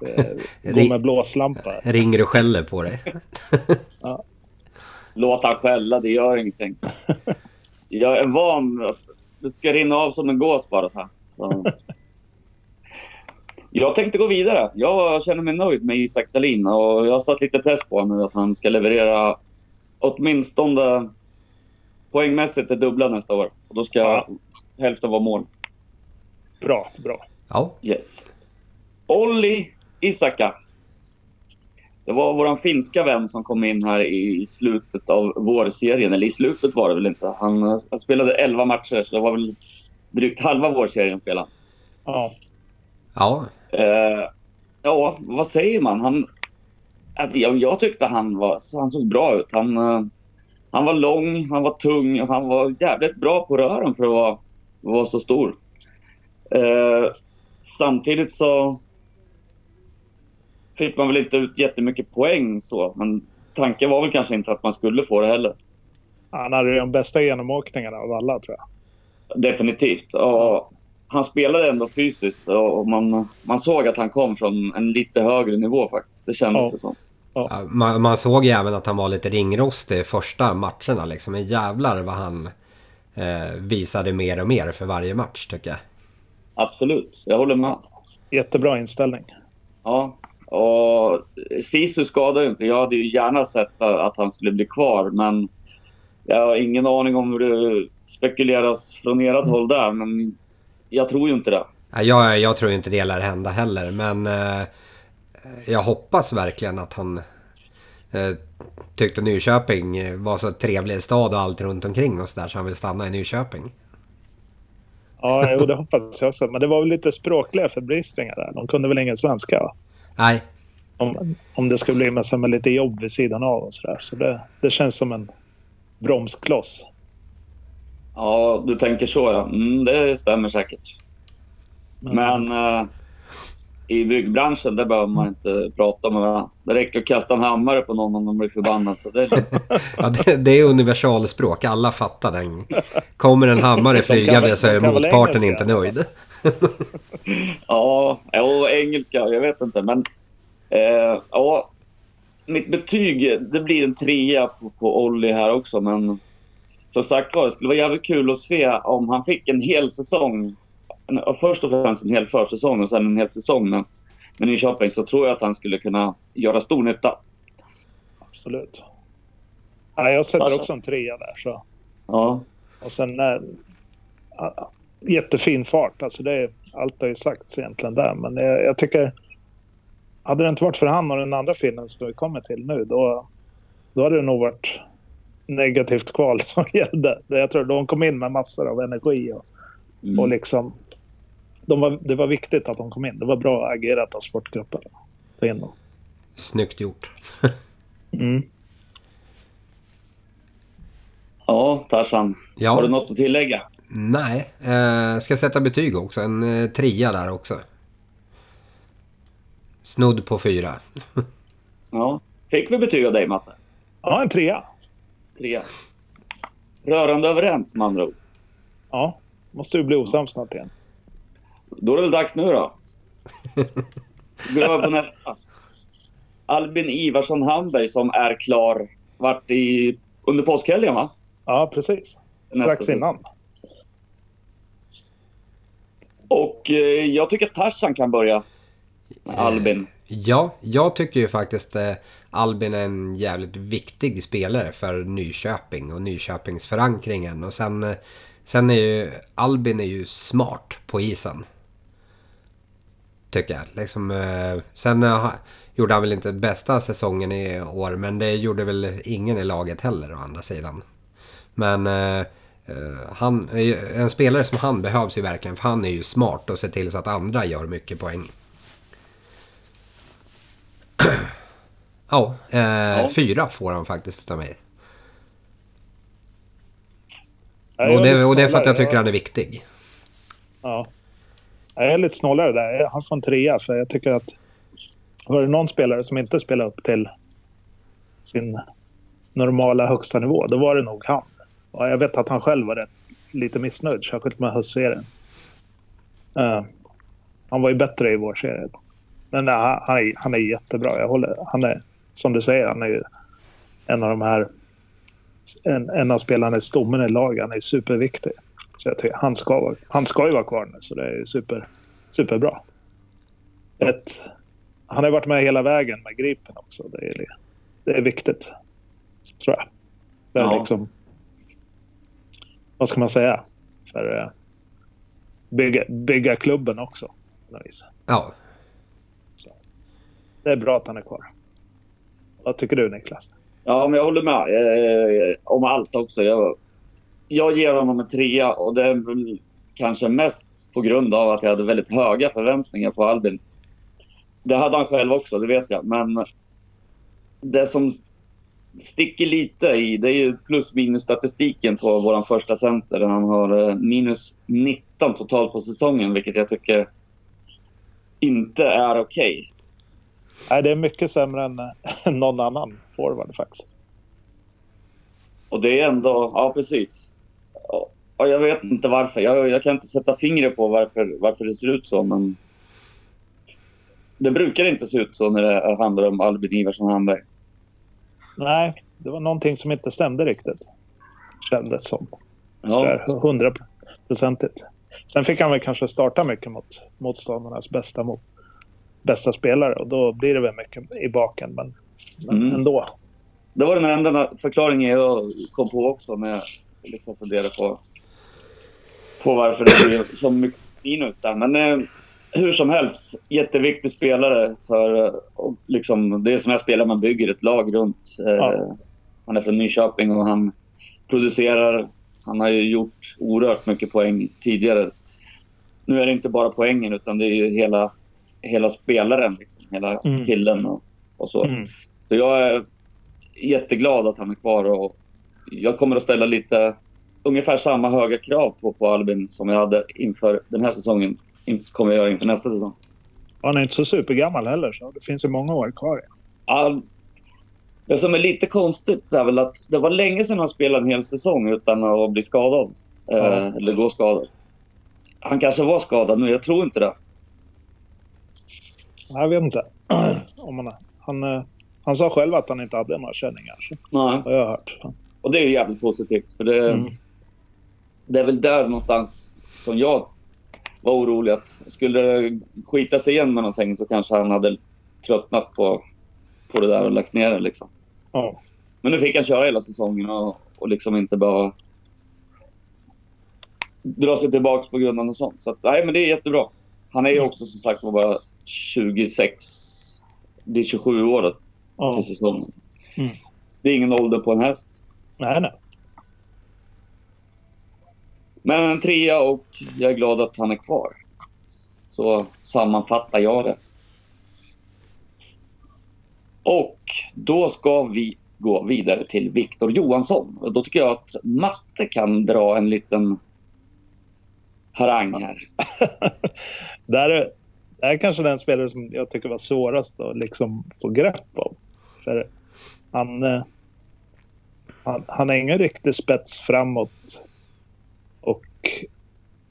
eh, går Ring- med blåslampa. Ringer och skäller på dig. Låt han skälla, det gör ingenting. Jag är van. Det ska rinna av som en gås bara så här. Så. Jag tänkte gå vidare. Jag känner mig nöjd med Isak Dahlin och jag har satt lite press på honom nu att han ska leverera åtminstone poängmässigt det dubbla nästa år. Och då ska Ja. hälften vara mål. Bra, bra. Ja, Yes. Olli Isaka. Det var våran finska vän som kom in här i slutet av vårserien. Eller i slutet var det väl inte. Han, han spelade 11 matcher, så det var väl drygt halva vårserien spelade. Ja, ja. Eh, ja, vad säger man? Han, jag, jag tyckte han, var, han såg bra ut. Han, eh, han var lång, han var tung och han var jävligt bra på rören för att vara, vara så stor. Eh, samtidigt så fick man väl inte ut jättemycket poäng så, men tanken var väl kanske inte att man skulle få det heller. han hade ju de bästa genomåkningarna av alla tror jag. Definitivt. Och han spelade ändå fysiskt och man, man såg att han kom från en lite högre nivå faktiskt. Det kändes Ja. det som. Ja, Man, man såg ju även att han var lite ringrostig i första matcherna liksom. Men jävlar vad han eh, visade mer och mer för varje match tycker jag. Absolut, jag håller med. Jättebra inställning. Ja, och Sisu skadade ju inte. Jag hade ju gärna sett att han skulle bli kvar, men jag har ingen aning om hur det spekuleras från ert håll där, men jag tror ju inte det. Ja, Jag, jag tror inte det lär hända heller men eh, jag hoppas verkligen att han eh, tyckte Nyköping var så trevlig stad och allt runt omkring och så där så han vill stanna i Nyköping. Ja, jo, det hoppas jag också. Men det var väl lite språkliga förbristringar där. De kunde väl ingen svenska va? Nej, Om, om det skulle bli med, så med lite jobb vid sidan av och sådär. Så det, det känns som en bromskloss. Ja, du tänker så ja. Mm, det stämmer säkert. Men eh, i byggbranschen, där behöver man inte prata med varandra. Det räcker att kasta en hammare på någon om de blir förbannade. Så det, ja, det, det är universalspråk. Alla fattar den. Kommer en hammare flygande så är motparten inte nöjd. Ja, ja, engelska, jag vet inte. Men eh, ja, mitt betyg det blir en trea på, på Olli här också. Men som sagt var, det skulle vara jävligt kul att se om han fick en hel säsong. Först och främst en hel försäsong och sen en hel säsong med, med Nyköping. Så tror jag att han skulle kunna göra stor nytta. Absolut. Ja, jag sätter också en trea där. Så. Ja, Och sen ja, jättefin fart. Alltså det är, allt har ju sagts egentligen där. Men jag, jag tycker... Hade det inte varit för han och den andra finnen som vi kommer till nu, då, då hade det nog varit negativt kval som gällde. Jag tror de kom in med massor av energi och, mm. och liksom... De var, det var viktigt att de kom in. Det var bra agerat av sportgruppen. Ta in dem. Snyggt gjort. Mm. ja Tarzan. Ja. Har du något att tillägga? Nej, eh, ska sätta betyg också. En eh, trea där också. Snudd på fyra. Ja. Fick vi betyg av dig, Matte? Ja, en trea. Trea. Rörande överens med andra ord. Ja, måste ju bli osams snart igen. Då är det väl dags nu då. Vi över på nästa. Albin Ivarsson Hamberg som är klar. Vart i, under påskhelgen va? Ja, precis. Strax Nästa innan. Och eh, jag tycker att Tarzan kan börja. Med Albin. Ja, jag tycker ju faktiskt eh, Albin är en jävligt viktig spelare för Nyköping och Nyköpingsförankringen. Och sen, eh, sen är ju Albin är ju smart på isen. Tycker jag. Liksom, eh, sen eh, gjorde han väl inte bästa säsongen i år, men det gjorde väl ingen i laget heller å andra sidan. Men eh, han, en spelare som han behövs ju verkligen, för han är ju smart och ser till så att andra gör mycket poäng. Ja, eh, ja, fyra får han faktiskt av mig. och, det, och det är för att jag tycker han är viktig. Ja. Jag är lite snålare där. Han får en trea för jag tycker att var det någon spelare som inte spelar upp till sin normala högsta nivå, då var det nog han. Och jag vet att han själv var rätt, lite missnöjd, särskilt med höstserien. Uh, han var ju bättre i vår serie. Men uh, han, är, han är jättebra. Jag håller, han är, som du säger, han är ju en av de här... En, en av spelarna i stommen i laget. Han är superviktig. Så jag tycker, han, ska, han ska ju vara kvar nu, så det är super, superbra. Ett, han har varit med hela vägen med Gripen också. Det är, det är viktigt, tror jag. Det är ja. liksom... Vad ska man säga? För uh, bygga, bygga klubben också. Ja. Så. Det är bra att han är kvar. Vad tycker du Niklas? Ja, men jag håller med eh, om allt också. Jag, jag ger honom en trea och det är kanske mest på grund av att jag hade väldigt höga förväntningar på Albin. Det hade han själv också, det vet jag. Men det som sticker lite i, det är ju plus minus statistiken på vår första center. Han har eh, minus 19 totalt på säsongen, vilket jag tycker inte är okej. Nej, det är mycket sämre än någon annan forward faktiskt. Och det är ändå, ja precis. Och jag vet inte varför. Jag, jag kan inte sätta fingret på varför, varför det ser ut så, men... Det brukar inte se ut så när det handlar om Albin Iversson Hamberg. Nej, det var någonting som inte stämde riktigt. Kändes som. Ja. Hundraprocentigt. Sen fick han väl kanske starta mycket mot motståndarnas bästa, mot, bästa spelare och då blir det väl mycket i baken, men, men mm. ändå. Det var den enda förklaringen jag kom på också när jag liksom funderade på, på varför det blir så mycket minus där. Men eh, hur som helst, jätteviktig spelare för liksom, det är sådana spelare man bygger ett lag runt. Eh, ja. Han är från Nyköping och han producerar han har ju gjort oerhört mycket poäng tidigare. Nu är det inte bara poängen utan det är ju hela, hela spelaren, liksom, hela mm. killen och, och så. Mm. Så jag är jätteglad att han är kvar och jag kommer att ställa lite ungefär samma höga krav på, på Albin som jag hade inför den här säsongen. kommer jag göra inför nästa säsong. Han är inte så supergammal heller så det finns ju många år kvar. Ja, det som är lite konstigt är väl att det var länge sedan han spelade en hel säsong utan att bli skadad. Mm. eller gå skadad. Han kanske var skadad nu, jag tror inte det. Jag vet inte. Om han, han, eh, han sa själv att han inte hade några känningar. Nej. Det har jag hört. Och det är jävligt positivt. För det, mm. det är väl där någonstans som jag var orolig att skulle det skita sig igen med någonting så kanske han hade tröttnat på, på det där och lagt ner det liksom. Ja. Men nu fick han köra hela säsongen och, och liksom inte bara dra sig tillbaka på grund av något sånt. Så att, nej, men det är jättebra. Han är ju också som sagt bara 26, det är 27 år ja. till säsongen. Mm. Det är ingen ålder på en häst. Nej, nej. Men en trea och jag är glad att han är kvar. Så sammanfattar jag det. Och då ska vi gå vidare till Viktor Johansson. Och då tycker jag att Matte kan dra en liten harang här. det, här är, det här är kanske den spelare som jag tycker var svårast att liksom få grepp om. För han, eh, han, han har ingen riktig spets framåt. Och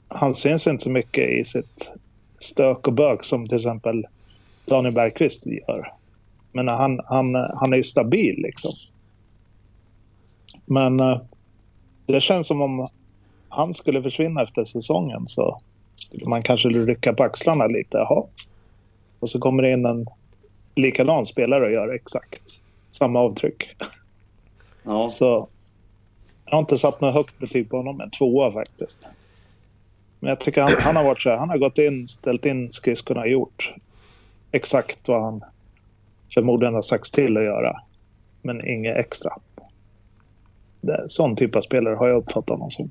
han syns inte så mycket i sitt stök och bök som till exempel Daniel Bergqvist gör. Men han, han, han är ju stabil liksom. Men eh, det känns som om han skulle försvinna efter säsongen så skulle man kanske rycka på axlarna lite. Jaha. Och så kommer det in en likadan spelare och gör exakt samma avtryck. Ja. Så jag har inte satt något högt betyg på honom, en tvåa faktiskt. Men jag tycker han, han har varit så här, han har gått in, ställt in skridskorna och gjort exakt vad han förmodligen har sagts till att göra. Men inget extra. Det, sån typ av spelare har jag uppfattat honom som.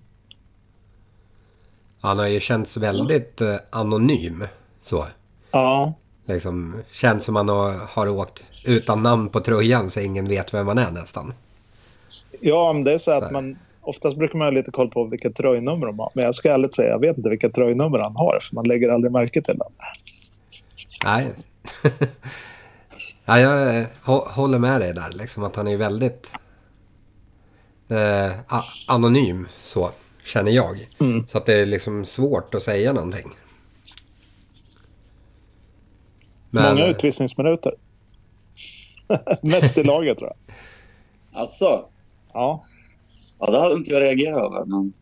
Han har ju känts väldigt eh, anonym. Så. Ja. Liksom, känns som man har, har åkt utan namn på tröjan så ingen vet vem man är nästan. Ja, men det är så att Så här. man... Oftast brukar man ha lite koll på vilka tröjnummer de har. Men jag ska ärligt säga, jag vet inte vilka tröjnummer han har. För man lägger aldrig märke till dem. Nej. ja, jag eh, hå- håller med dig där. Liksom att han är väldigt eh, anonym så, känner jag. Mm. Så att det är liksom svårt att säga någonting. Många utvisningsminuter. Mest i laget tror jag. Alltså, Ja. ja, det hade inte jag reagerat över, men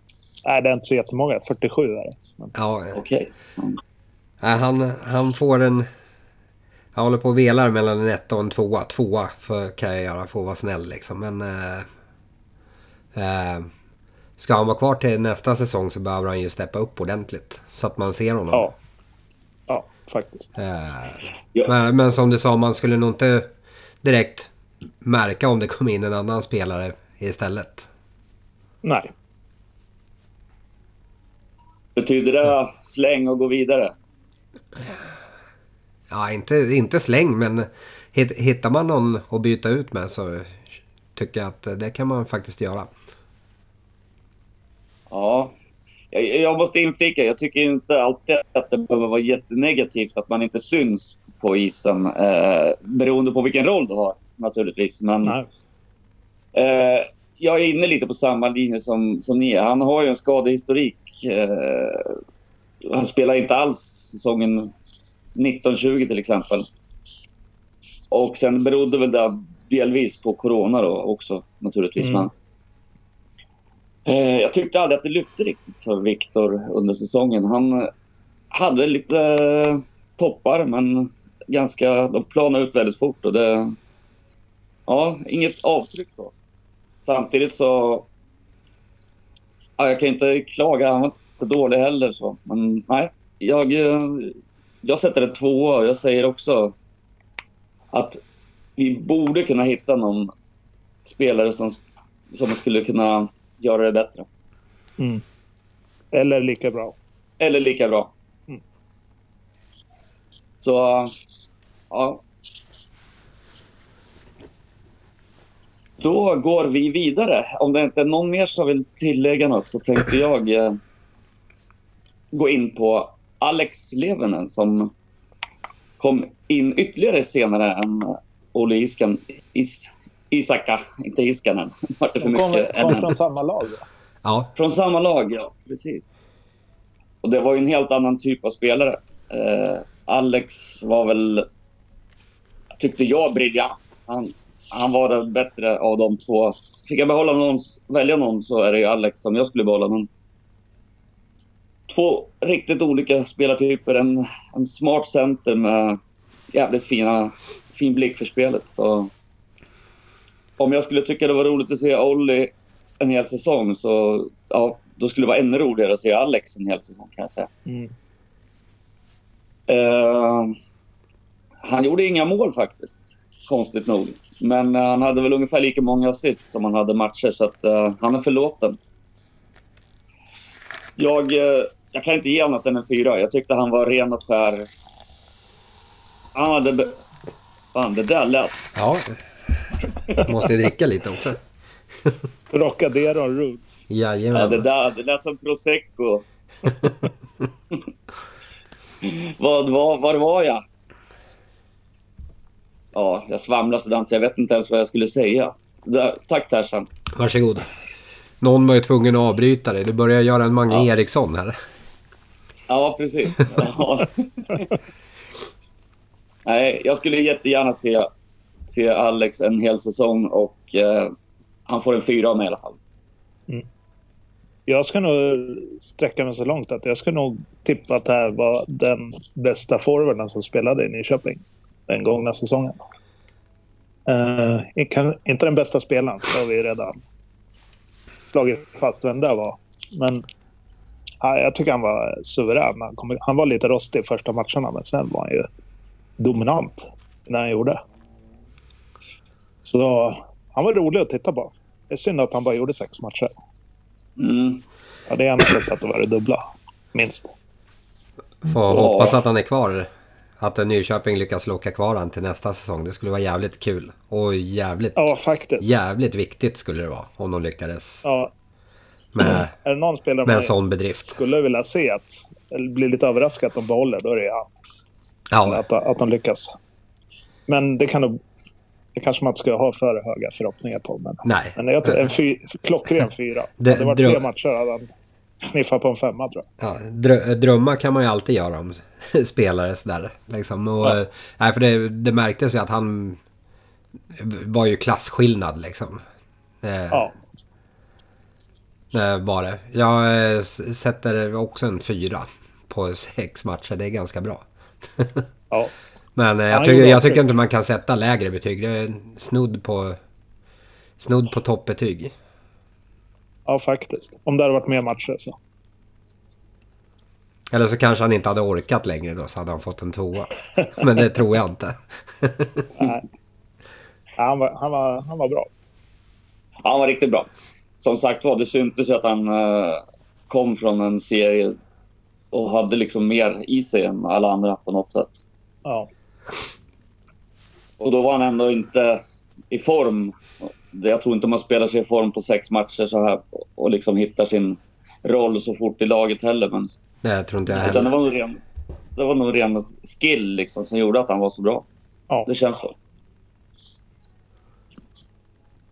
Nej, det är inte så jättemånga. 47 är det. Men, Ja, okej. nej, han, han får en... Jag håller på och velar mellan en etta och en tvåa. Tvåa för, kan jag göra för att vara snäll liksom. Men... Eh, eh, ska han vara kvar till nästa säsong så behöver han ju steppa upp ordentligt. Så att man ser honom. ja. Ja, faktiskt. Eh, Ja. men, men som du sa, man skulle nog inte direkt märka om det kom in en annan spelare istället. Nej. Betyder det släng och gå vidare? Ja, inte, inte släng, men hit- hittar man någon att byta ut med så tycker jag att det kan man faktiskt göra. Ja. Jag, måste inflika, jag tycker inte alltid att det behöver vara jättenegativt att man inte syns på isen. Eh, beroende på vilken roll du har naturligtvis. Men eh, jag är inne lite på samma linje som, som ni är. Han har ju en skadehistorik. Eh, han spelar inte alls säsongen 1920 till exempel. Och sen berodde väl det delvis på corona då också naturligtvis. Mm. Men, eh, jag tyckte aldrig att det lyfte riktigt för Viktor under säsongen. Han hade lite eh, toppar men ganska, de planade ut väldigt fort. Och det, ja, inget avtryck då. Samtidigt så... Ja, jag kan inte klaga. Han var inte dålig heller. Så. Men nej, jag, jag sätter det tvåa och jag säger också att vi borde kunna hitta någon spelare som, som skulle kunna göra det bättre. Mm. Eller lika bra. Eller lika bra. Mm. Så, ja. Då går vi vidare. Om det inte är någon mer som vill tillägga något så tänkte jag eh, gå in på Alex Levenen som kom in ytterligare senare än Olle Iskan, Is, Isaka, inte Iskanen. Vart det för mycket? kom NN. från samma lag. Ja, Från samma lag, ja. Precis. Och det var ju en helt annan typ av spelare. Eh, Alex var väl, tyckte jag, briljant. Han, han var den bättre av de två. Fick jag behålla någon, välja någon så är det ju Alex som jag skulle behålla. Men två riktigt olika spelartyper. En, en smart center med jävligt fina, fin blick för spelet. Så om jag skulle tycka det var roligt att se Olli en hel säsong så ja, då skulle det vara ännu roligare att se Alex en hel säsong kan jag säga. Mm. Eh, han gjorde inga mål faktiskt, konstigt nog. Men eh, han hade väl ungefär lika många assist som han hade matcher så att eh, han är förlåten. Jag, jag kan inte ge annat än en fyra. Jag tyckte han var ren och skär. Han hade... Fan, det där lät... ja. Måste ju dricka lite också. Trocadero Roots. Ja, det Jajamän. där det lät som prosecco. vad, vad, var var jag? Ja, jag svamlar sådant så jag vet inte ens vad jag skulle säga. Där, tack Tarzan. Varsågod. Någon var ju tvungen att avbryta dig. Du börjar göra en Mange Ja. Eriksson här. Ja, precis. Ja. Nej, jag skulle jättegärna se, se Alex en hel säsong och eh, han får en fyra av mig i alla fall. Mm. Jag ska nog sträcka mig så långt att jag ska nog tippa att det här var den bästa forwarden som spelade i Nyköping den gångna säsongen. Uh, kan, inte den bästa spelaren, det har vi redan slagit fast vem det var. Men ja, jag tycker han var suverän. Han, kom, han var lite rostig första matcherna, men sen var han ju dominant när han gjorde. Så han var rolig att titta på. Det är synd att han bara gjorde sex matcher. Mm. Ja, det är gärna sett att det var det dubbla. Minst. Får Ja. hoppas att han är kvar Att Nyköping lyckas locka kvar han till nästa säsong. Det skulle vara jävligt kul. Och jävligt, Ja, faktiskt. jävligt viktigt skulle det vara. Om de lyckades Ja, med, är det någon spelare med en sån bedrift. skulle vilja se att, eller blir lite överraskad att de behåller, då är det han. Ja, Att, att de lyckas. Men det kan nog... Det kanske man inte ska ha för höga förhoppningar på. Men, nej. men jag, en fy, klockren fyra. Det- Det, det var dröm- tre matcher hade han sniffat på en femma tror jag. Ja, drö- drömmar kan man ju alltid göra om spelare sådär. Liksom. Och, Ja. eh, nej, för det, det märktes ju att han var ju klasskillnad liksom. Eh, Ja, Det var det. Jag eh, sätter också en fyra på sex matcher. Det är ganska bra. ja. Men eh, jag, tycker, jag tycker inte man kan sätta lägre betyg. Det är snudd på, snudd på toppbetyg. ja, faktiskt. Om det hade varit mer matcher så. Eller så kanske han inte hade orkat längre då så hade han fått en tvåa. Men det tror jag inte. Nej. Han, var, han, var, han var bra. Ja, han var riktigt bra. Som sagt var, det syntes ju att han eh, kom från en serie och hade liksom mer i sig än alla andra på något sätt. Ja, Och då var han ändå inte i form. Jag tror inte man spelar sig i form på sex matcher så här och liksom hittar sin roll så fort i laget heller. Men Nej, jag tror inte jag utan det heller. var nog ren, det var nog ren skill liksom som gjorde att han var så bra. ja. Det känns så.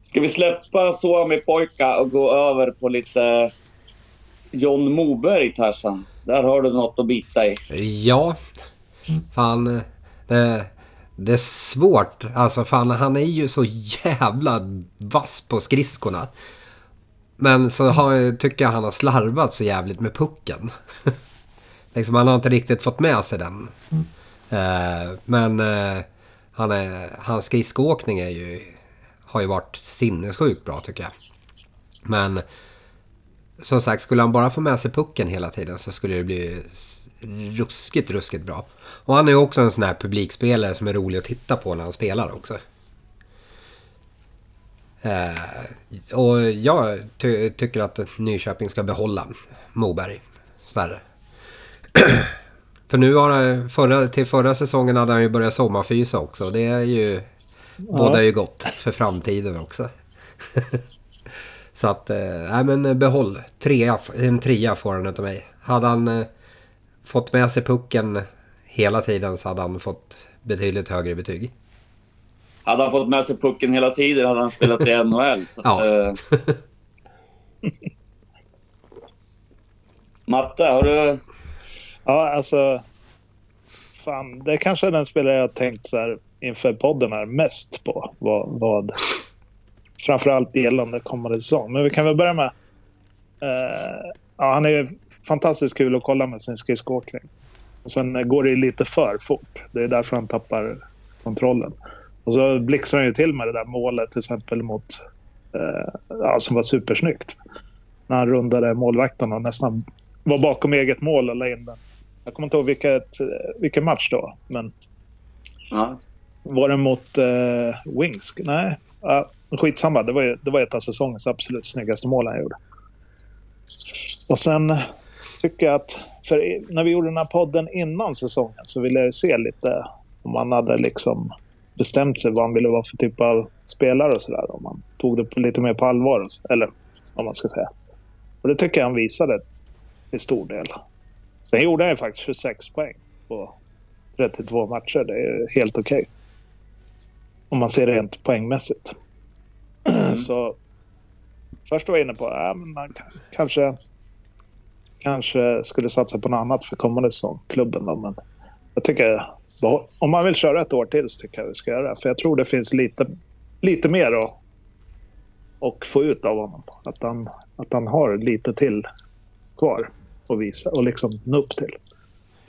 Ska vi släppa Suomi-pojka och gå över på lite John Moberg, Tarzan? Där har du något att bita i. Ja. Fan. Det, det är svårt. Alltså fan han är ju så jävla vass på skridskorna. Men så har, tycker jag han har slarvat så jävligt med pucken. liksom han har inte riktigt fått med sig den. Eh, men eh, han är, hans skridskoåkning är ju, har ju varit sinnessjukt bra tycker jag. Men som sagt, skulle han bara få med sig pucken hela tiden så skulle det bli ruskigt, ruskigt bra. Och han är också en sån här publikspelare som är rolig att titta på när han spelar också. Eh, och jag ty- tycker att Nyköping ska behålla Moberg. Sådär. För nu har förra, till förra säsongen hade han ju börjat sommarfysa också. Det är ju... Båda är ju gott för framtiden också. Så att, eh, nej men behåll. Trea, en trea får han utav mig. Hade han eh, fått med sig pucken hela tiden så hade han fått betydligt högre betyg. Hade han fått med sig pucken hela tiden hade han spelat i NHL. Så, Ja. eh. Matte, har du... Ja, alltså... Fan, det kanske är den spelare jag tänkt så här inför podden här mest på. Vad, vad framförallt gällande kommande säsong. Men vi kan väl börja med... Eh, ja, han är ju fantastiskt kul att kolla med sin skridskoåkning. Och sen eh, går det lite för fort. Det är därför han tappar kontrollen. Och så blixtrar han ju till med det där målet till exempel mot... Eh, ja, som var supersnyggt. När han rundade målvakten och nästan var bakom eget mål och la in den. Jag kommer inte ihåg vilket, eh, vilken match då, men Ja. var det mot eh, Wings? Nej, ja, skitsamma. Det var, ju, det var ett av säsongens absolut snyggaste mål han gjorde. Och sen tycker att, för när vi gjorde den här podden innan säsongen så ville jag se lite om han hade liksom bestämt sig vad han ville vara för typ av spelare och sådär. Om man tog det på lite mer på allvar, och så- eller vad man ska säga. Och det tycker jag han visade till stor del. Sen gjorde han ju faktiskt 26 poäng på 32 matcher. Det är helt okej. Om man ser rent poängmässigt. Så först var jag inne på att men man kanske, kanske skulle satsa på något annat för kommande säsong. Klubben då. Men jag tycker om man vill köra ett år till så tycker jag vi ska göra det. För jag tror det finns lite, lite mer att att få ut av honom. Att han, att han har lite till kvar att visa och liksom nå upp till.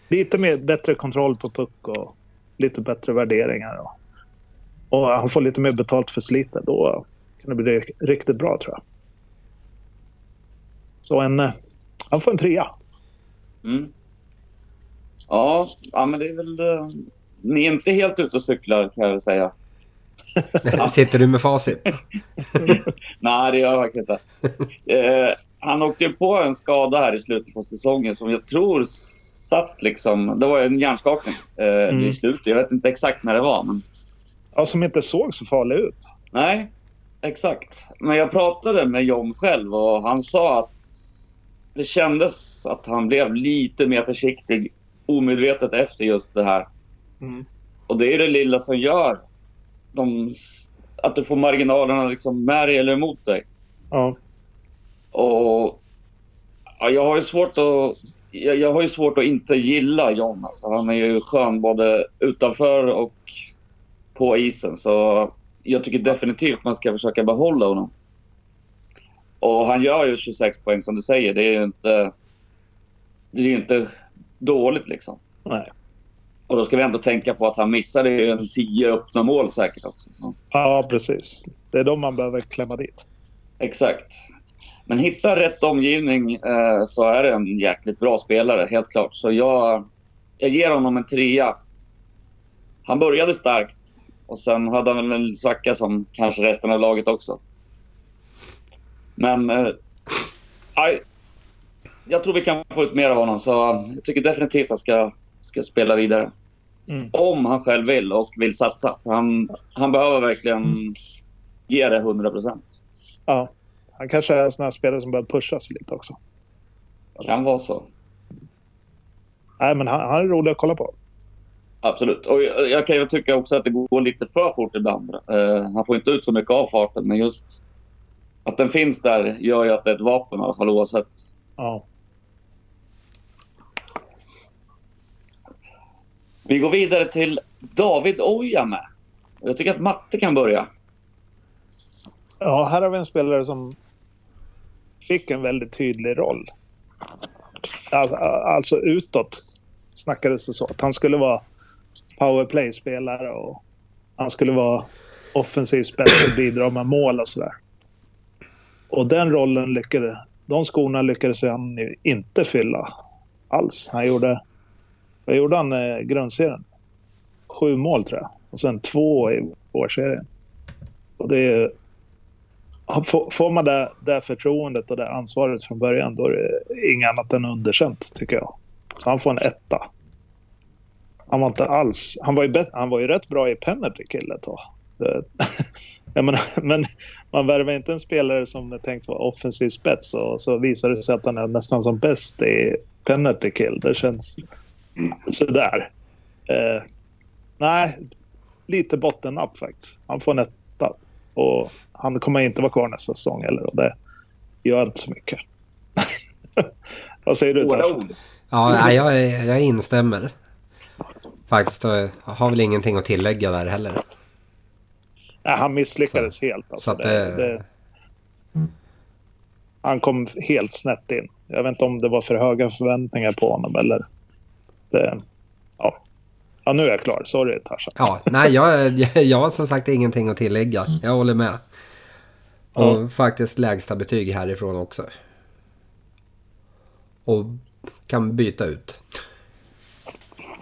Lite mer, bättre kontroll på puck och lite bättre värderingar. Och, och han får lite mer betalt för slitet. Då kan det bli riktigt bra tror jag. Så en, han får en trea. Mm. Ja, ja, men det är väl... eh, Ni är inte helt ute och cyklar kan jag väl säga. Sitter du med facit? Nej, det gör jag faktiskt inte. Eh, han åkte ju på en skada här i slutet på säsongen som jag tror satt liksom... Det var en hjärnskakning eh, Mm. i slutet. Jag vet inte exakt när det var, men... Ja, som inte såg så farlig ut. Nej, exakt. Men jag pratade med John själv och han sa att det kändes att han blev lite mer försiktig omedvetet efter just det här. Mm. Och det är det lilla som gör de, att du får marginalerna liksom med dig eller emot dig. Ja. Och ja, jag har ju svårt att jag, jag har ju svårt att inte gilla John. Alltså, han är ju skön både utanför och på isen. Så jag tycker definitivt man ska försöka behålla honom. Och han gör ju 26 poäng som du säger. Det är ju inte, det är ju inte dåligt liksom. Nej. Och då ska vi ändå tänka på att han missade ju en 10 öppna mål säkert också. Så. Ja, precis. Det är de man behöver klämma dit. Exakt. Men hitta rätt omgivning eh, så är det en jäkligt bra spelare, helt klart. Så jag, jag ger honom en trea. Han började starkt och sen hade han väl en svacka som kanske resten av laget också. Men eh, jag tror vi kan få ut mer av honom så jag tycker definitivt att han ska, ska spela vidare. Mm. Om han själv vill och vill satsa. Han, han behöver verkligen ge det 100 procent. Ja. Han kanske är en sån här spelare som behöver pushas lite också. Kan vara så. Nej, men han, han är rolig att kolla på. Absolut. Och jag, jag kan ju tycka också att det går lite för fort ibland. Eh, han får inte ut så mycket av farten, men just att den finns där gör ju att det är ett vapen i alla fall oavsett. Ja. Vi går vidare till David Ojamäe. Jag tycker att Matte kan börja. Ja, här har vi en spelare som fick en väldigt tydlig roll. Alltså, alltså utåt snackades det så. Att han skulle vara powerplay-spelare och han skulle vara offensiv spets och bidra med mål och sådär. Och den rollen lyckades... De skorna lyckades han ju inte fylla alls. Han gjorde... Vad gjorde han i grundserien? Sju mål tror jag. Och sen två i vårserien. Och det är Får får man det, det förtroendet och det ansvaret från början då är det inget annat än underkänt tycker jag. Så han får en etta. Han var inte alls... Han var ju, bet, han var ju rätt bra i penalty kill ett tag. Menar, men man värvar inte en spelare som är tänkt vara offensiv spets och så visar det sig att han är nästan som bäst i penalty kill. Det känns sådär. Eh, nej, lite botten-up faktiskt. Han får en etta. Och han kommer inte vara kvar nästa säsong heller och det gör inte så mycket. Vad säger du Hårda. Ja, jag, jag instämmer. Faktiskt, jag har väl ingenting att tillägga där heller. Nej, han misslyckades helt. Alltså. så att det, det- det, han kom helt snett in. Jag vet inte om det var för höga förväntningar på honom eller... Det, ja. ja, nu är jag klar. Sorry Tarzan. Ja, nej, jag, jag, jag har som sagt ingenting att tillägga. Jag håller med. Och faktiskt lägsta betyg härifrån också. Och kan byta ut.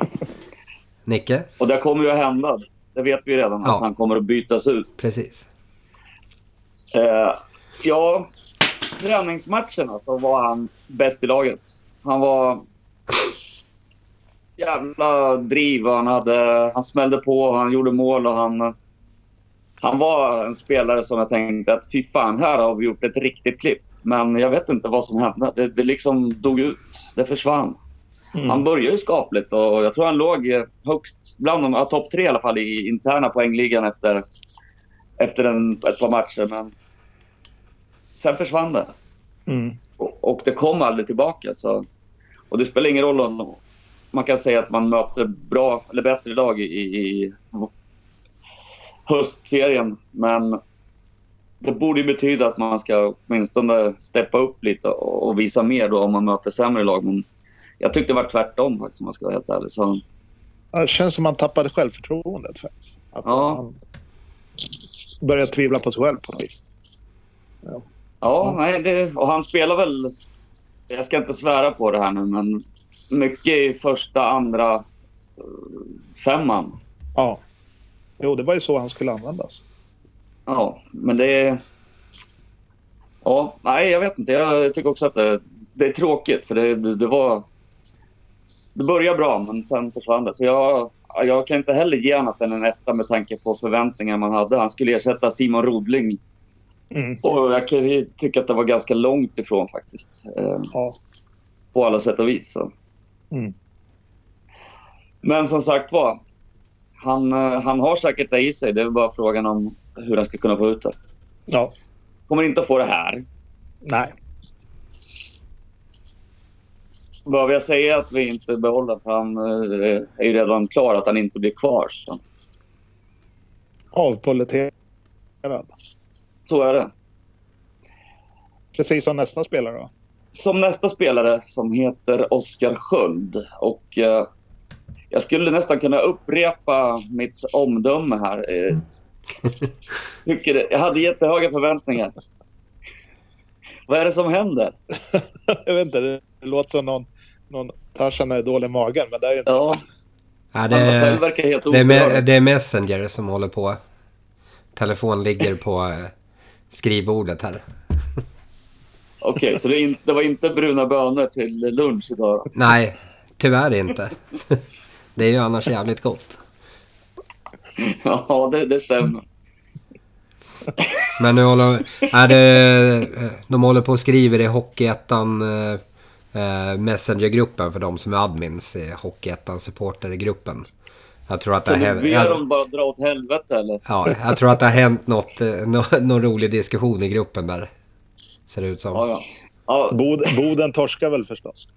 Nicke? Och det kommer ju att hända. Det vet vi redan, Ja. att han kommer att bytas ut. Precis. Eh, ja, träningsmatcherna så var han bäst i laget. Han var jävla driv. Han, hade, han smällde på, han gjorde mål och han... Han var en spelare som jag tänkte att fy fan, här har vi gjort ett riktigt klipp. Men jag vet inte vad som hände. Det, det liksom dog ut. Det försvann. Mm. Han började ju skapligt och jag tror han låg eh, högst, bland de topp tre i alla fall i interna poängligan efter, efter en, ett par matcher. Men sen försvann det. Mm. Och, och det kom aldrig tillbaka. Så, och det spelar ingen roll om man kan säga att man möter bra eller bättre lag i, i höstserien. Men det borde betyda att man ska åtminstone steppa upp lite och, och visa mer då om man möter sämre lag. Men jag tyckte det var tvärtom faktiskt om man ska vara helt ärlig. Så, Ja, Det känns som att han tappade självförtroendet faktiskt. Att Ja. Han började tvivla på sig själv på något vis. ja, nej, det, och han spelar väl... Jag ska inte svära på det här nu, men mycket i första, andra eh, femman. Ja. Jo, det var ju så han skulle användas. Ja, men det. Ja, nej, jag vet inte. Jag tycker också att det, det är tråkigt för det, det var... det började bra, men sen försvann det. Så jag, jag kan inte heller ge annat än en etta med tanke på förväntningar man hade. Han skulle ersätta Simon Rodling. Mm. Och jag kan tycka att det var ganska långt ifrån faktiskt. Eh, Ja. på alla sätt och vis. Mm. Men som sagt var, han, eh, han har säkert det i sig. Det är bara frågan om hur han ska kunna få ut det. ja. Kommer inte att få det här. Nej. Behöver jag säga att vi inte behåller för han eh, är ju redan klar att han inte blir kvar. Så, Avpoliterad. så är det. Precis som nästa spelare då. Som nästa spelare som heter Oskar Sköld. Och eh, jag skulle nästan kunna upprepa mitt omdöme här. Eh, tycker jag hade jättehöga förväntningar. Vad är det som händer? jag vet inte, det låter som någon, någon Tarzan är dålig i magen, men det är ju inte... Ja, Ja, det, verkar helt det, är me, oberörd. det är Messenger som håller på. Telefon ligger på eh, skrivbordet här. Okej, så det, är inte, det var inte bruna bönor till lunch idag då? Nej, tyvärr inte. Det är ju annars jävligt gott. Ja, det, det stämmer. Men nu håller, är det, de håller på och skriver i Hockeyettan eh, Messengergruppen för de som är admins i Hockeyettan supportergruppen. Jag tror att det har hänt, jag, dem bara dra åt helvete eller? ja, jag tror att det har hänt något, eh, nå, någon rolig diskussion i gruppen där. Ser det ut som. Ja, ja. ja Bod, Boden torskar väl förstås.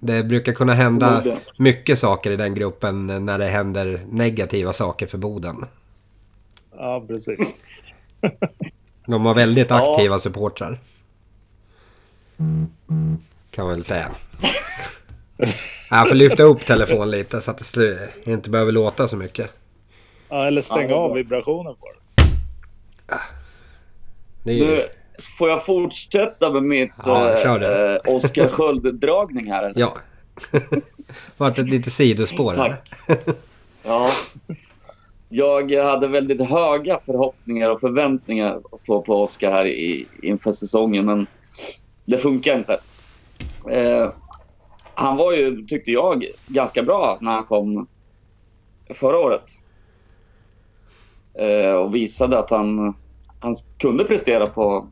Det brukar kunna hända Förmodligen. mycket saker i den gruppen när det händer negativa saker för Boden. Ja, precis. De var väldigt Ja. aktiva supportrar. Kan man väl säga. Jag får lyfta upp telefonen lite så att det slu- inte behöver låta så mycket. Ja, eller stänga av bra. vibrationen på. Det är ju... Nu, får jag fortsätta med mitt Ja, eh, eh, Oskar Sköld-dragning här? eller? Ja. Vart ett litet sidospår. Tack. Ja. Jag hade väldigt höga förhoppningar och förväntningar på, på Oskar här i, inför säsongen, men det funkar inte. Eh, han var ju, tyckte jag, ganska bra när han kom förra året. Eh, och visade att han, han kunde prestera på,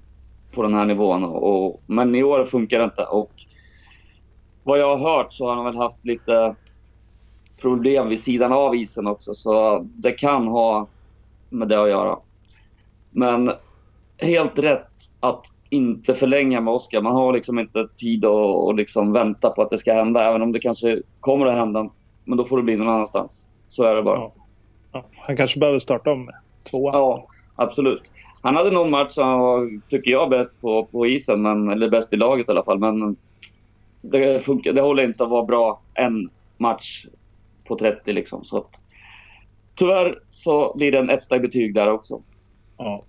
på den här nivån. Och, men i år funkar det inte. Och vad jag har hört så har han väl haft lite problem vid sidan av isen också. Så det kan ha med det att göra. Men helt rätt att inte förlänga med Oskar. Man har liksom inte tid att och liksom vänta på att det ska hända. Även om det kanske kommer att hända. Men då får det bli någon annanstans. Så är det bara. Ja. Ja, han kanske behöver starta om med tvåan. Ja, absolut. Han hade någon match som han var, tycker jag, bäst på, på isen. Men, eller bäst i laget i alla fall. Men det, funkar, det håller inte att vara bra en match på 30 liksom. Så att, tyvärr så blir det en etta i betyg där också. Ja.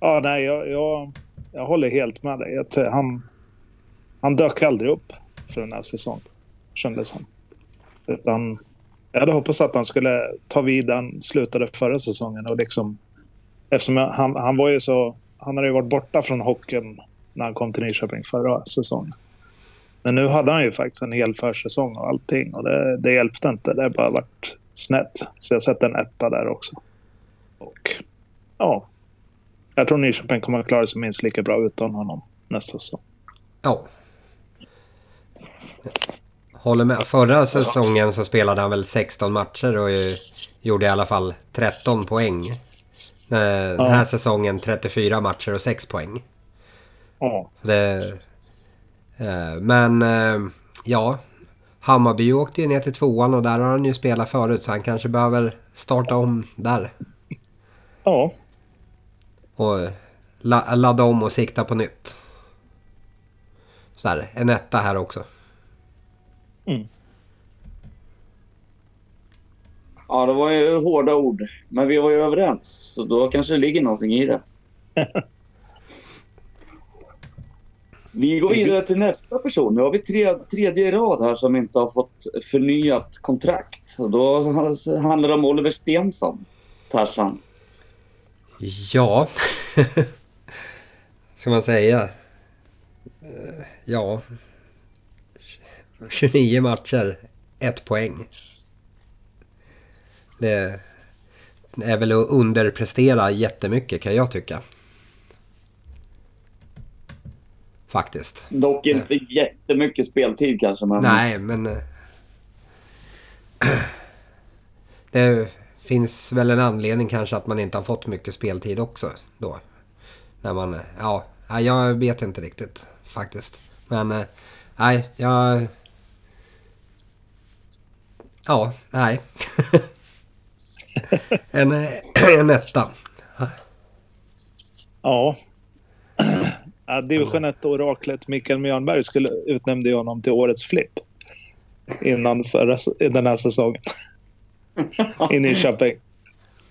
Ja, nej, jag, jag, jag håller helt med dig. Att eh, han, han dök aldrig upp för den här säsongen, kändes han. Utan jag hade hoppats att han skulle ta vid där han slutade förra säsongen. Och liksom, eftersom jag- han, han var ju så... Han hade ju varit borta från hockeyn när han kom till Nyköping förra säsongen. Men nu hade han ju faktiskt en hel försäsong och allting. Och det, det hjälpte inte. Det har bara varit snett. Så jag sätter en etta där också. Och ja, jag tror Nyköping kommer att klara sig minst lika bra utan honom nästa säsong. Ja. Håller med. Förra säsongen så spelade han väl 16 matcher och gjorde i alla fall 13 poäng. Eh, Den här Ja. säsongen 34 matcher och 6 poäng. Ja, Det, eh, men eh, ja, Hammarby åkte ju ner till tvåan och där har han ju spelat förut så han kanske behöver starta om där. ja, Och la, ladda om och sikta på nytt. Så där, en etta här också. Ja, det var ju hårda ord. Men vi var ju överens. Så då kanske det ligger någonting i det. Vi går vidare till nästa person. Nu har vi tre, tredje i rad här som inte har fått förnyat kontrakt. Då handlar det om Oliver Stensson. Tarzan. Ja. Ska man säga. Eh, Ja. 29 matcher, ett poäng. Det är väl att underprestera jättemycket kan jag tycka. Faktiskt. Dock inte jättemycket speltid kanske. Men... Nej, men... Det finns väl en anledning kanske att man inte har fått mycket speltid också då. När man... Ja, jag vet inte riktigt faktiskt. Men eh, nej, jag... Ja, nej. en, eh, en etta. Ja. ja Division 1-oraklet Mikael Mjörnberg skulle utnämnde jag honom till årets flipp. Innan förra, den här säsongen. I Nyköping.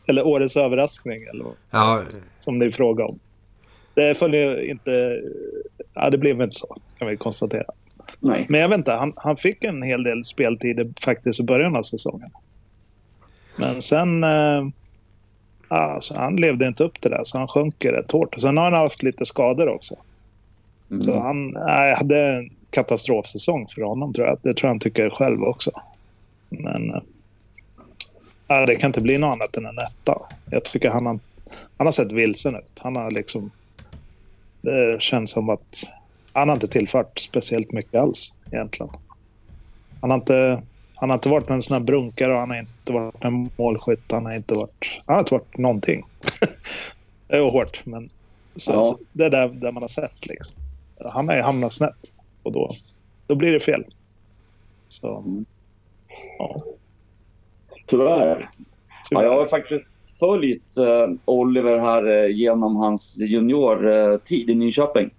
Eller årets överraskning eller vad Ja, som det är fråga om. Det följer inte... Ja, det blev inte så kan vi konstatera. Nej. Men jag vet inte, han, han fick en hel del speltid faktiskt i början av säsongen. Men sen... Eh, alltså, han levde inte upp till det, så han sjunker rätt hårt. Och sen har han haft lite skador också. Mm. Så han nej, hade en katastrofsäsong för honom, tror jag. Det tror jag han tycker själv också. Men... Eh, nej, det kan inte bli något annat än en etta. Jag tycker han har, han har sett vilsen ut. Han har liksom... Det känns som att han har inte tillfört speciellt mycket alls egentligen. Han har inte, han har inte varit en sån här brunkare och han har inte varit en målskytt. Han har inte varit, han har inte varit någonting. det är hårt, men så, Ja. så det är där, där man har sett. Liksom. Han har ju hamnat snett och då, då blir det fel. Så, ja. Tyvärr. Ja, jag har faktiskt följt eh, Oliver här eh, genom hans juniortid i Nyköping.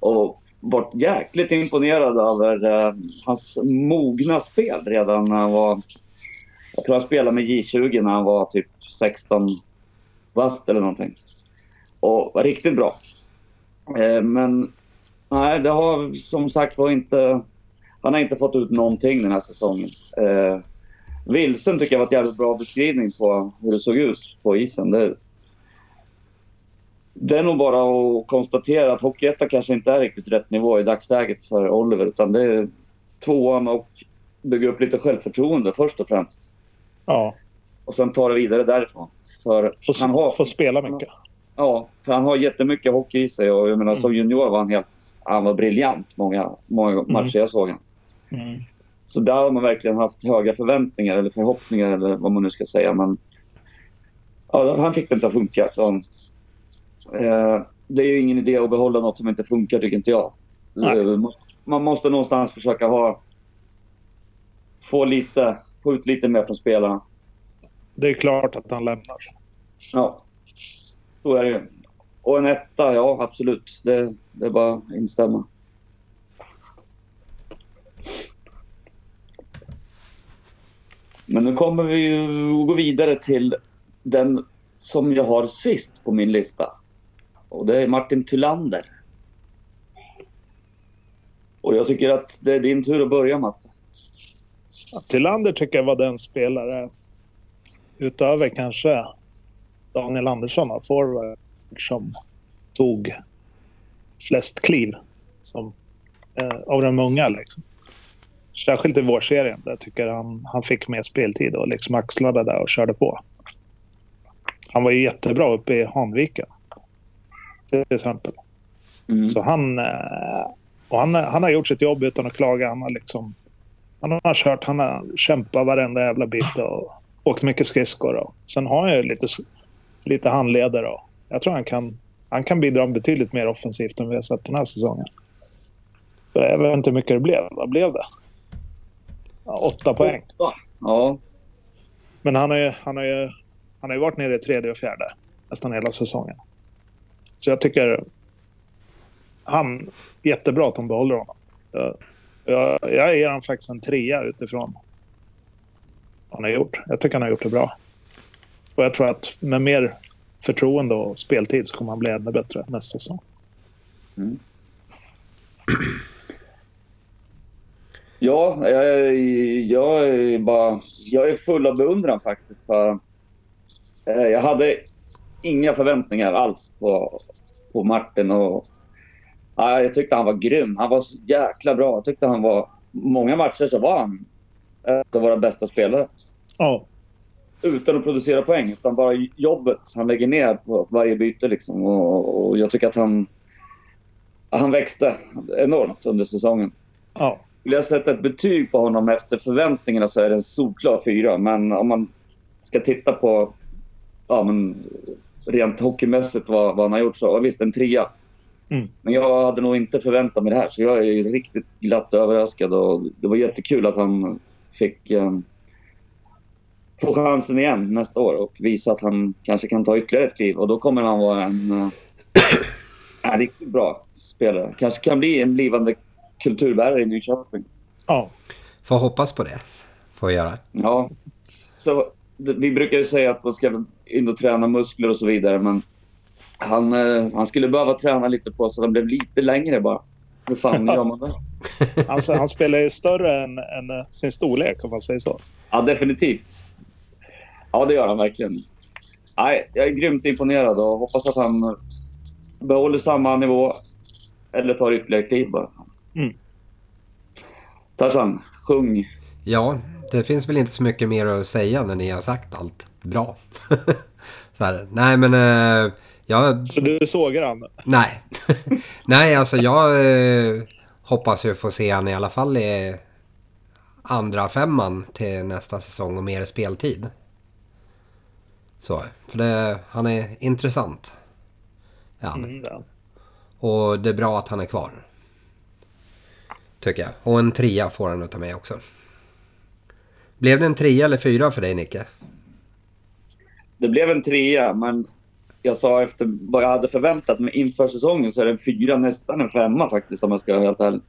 Och varit jäkligt imponerad över eh, hans mogna spel redan när han var... Jag tror han spelade med J20 när han var typ 16 bast eller någonting. Och var riktigt bra. Eh, men nej, det har som sagt var inte... Han har inte fått ut någonting den här säsongen. Vilsen tycker jag var ett jävligt bra beskrivning på hur det såg ut på isen. Det, det är nog bara att konstatera att Hockeyetta kanske inte är riktigt rätt nivå i dagsläget för Oliver. Utan det är tvåan och bygga upp lite självförtroende först och främst. ja, Och sen ta det vidare därifrån. För får, han har, får spela mycket. ja, för han har jättemycket hockey i sig. Och jag menar, som junior var han helt... Han var briljant många, många matcher jag såg honom. Mm. Så där har man verkligen haft höga förväntningar eller förhoppningar eller vad man nu ska säga. Men ja, han fick det inte att funka. Så, eh, det är ju ingen idé att behålla något som inte funkar tycker inte jag. Nej. Eh, Man måste någonstans försöka ha få, lite, få ut lite mer från spelarna. Det är klart att han lämnar. Ja, så är det ju. Och en etta, ja absolut. Det, det är bara att instämma. Men nu kommer vi ju gå vidare till den som jag har sist på min lista. Och det är Martin Tylander. Och jag tycker att det är din tur att börja Matte. Tillander tycker jag var den spelare utöver kanske Daniel Andersson forward som tog flest kliv som, eh, av de unga. Liksom. Särskilt i vårserien. Där tycker jag han, han fick mer speltid och liksom axlade där och körde på. Han var ju jättebra uppe i Hanviken. Till exempel. Mm. Så han, eh, och han, han har gjort sitt jobb utan att klaga. Han har, liksom, han har kört, han har kämpat varenda jävla bit och åkt mycket skridskor. Och. Sen har ju lite, lite handleder. Och jag tror han kan, han kan bidra betydligt mer offensivt än vi har sett den här säsongen. Jag vet inte hur mycket det blev. Vad blev det? Åtta poäng. Ja, Men han har ju, han har ju, han har ju varit nere i tredje och fjärde nästan hela säsongen. Så jag tycker han jättebra att de behåller honom. Jag, jag, jag ger honom faktiskt en trea utifrån vad han har gjort. Jag tycker han har gjort det bra. Och jag tror att med mer förtroende och speltid så kommer han bli ännu bättre nästa säsong. Ja, jag, jag, är bara, jag är full av beundran faktiskt. För, eh, jag hade inga förväntningar alls på, på Martin. Och, ja, jag tyckte han var grym. Han var så jäkla bra. Jag tyckte han var många matcher så var han en av våra bästa spelare. Ja. Utan att producera poäng, utan bara jobbet han lägger ner på varje byte. Liksom. Och, och jag tycker att han, han växte enormt under säsongen. Ja. Skulle jag sätta ett betyg på honom efter förväntningarna så är det en solklar fyra. Men om man ska titta på ja, men rent hockeymässigt vad, vad han har gjort så ja, visst en trea. Mm. Men jag hade nog inte förväntat mig det här så jag är riktigt glatt överraskad och det var jättekul att han fick um, få chansen igen nästa år och visa att han kanske kan ta ytterligare ett kliv och då kommer han vara en, uh, en riktigt bra spelare. Kanske kan bli en blivande kulturbärare i Nyköping. Ja. Får hoppas på det. Får göra. Ja. Så, vi brukar ju säga att man ska in och träna muskler och så vidare men han, eh, han skulle behöva träna lite på så att han blev lite längre bara. Hur fan gör man det? Alltså, han spelar ju större än, än sin storlek om man säger så. Ja, definitivt. Ja, det gör han verkligen. Nej, jag är grymt imponerad och hoppas att han behåller samma nivå eller tar ytterligare kliv bara. Mm. Tarzan, sjung. Ja, det finns väl inte så mycket mer att säga när ni har sagt allt bra. så här, nej men... Eh, jag... Så du sågar han? Nej. nej, alltså jag eh, hoppas ju få se han i alla fall i andra femman till nästa säsong och mer speltid. Så, för det, han är intressant. Ja. Mm, ja. Och det är bra att han är kvar. Tycker jag. Och en trea får han utav mig också. Blev det en trea eller fyra för dig Nicke? Det blev en trea, men jag sa efter vad jag hade förväntat mig inför säsongen så är det en fyra, nästan en femma faktiskt om jag ska vara helt ärlig.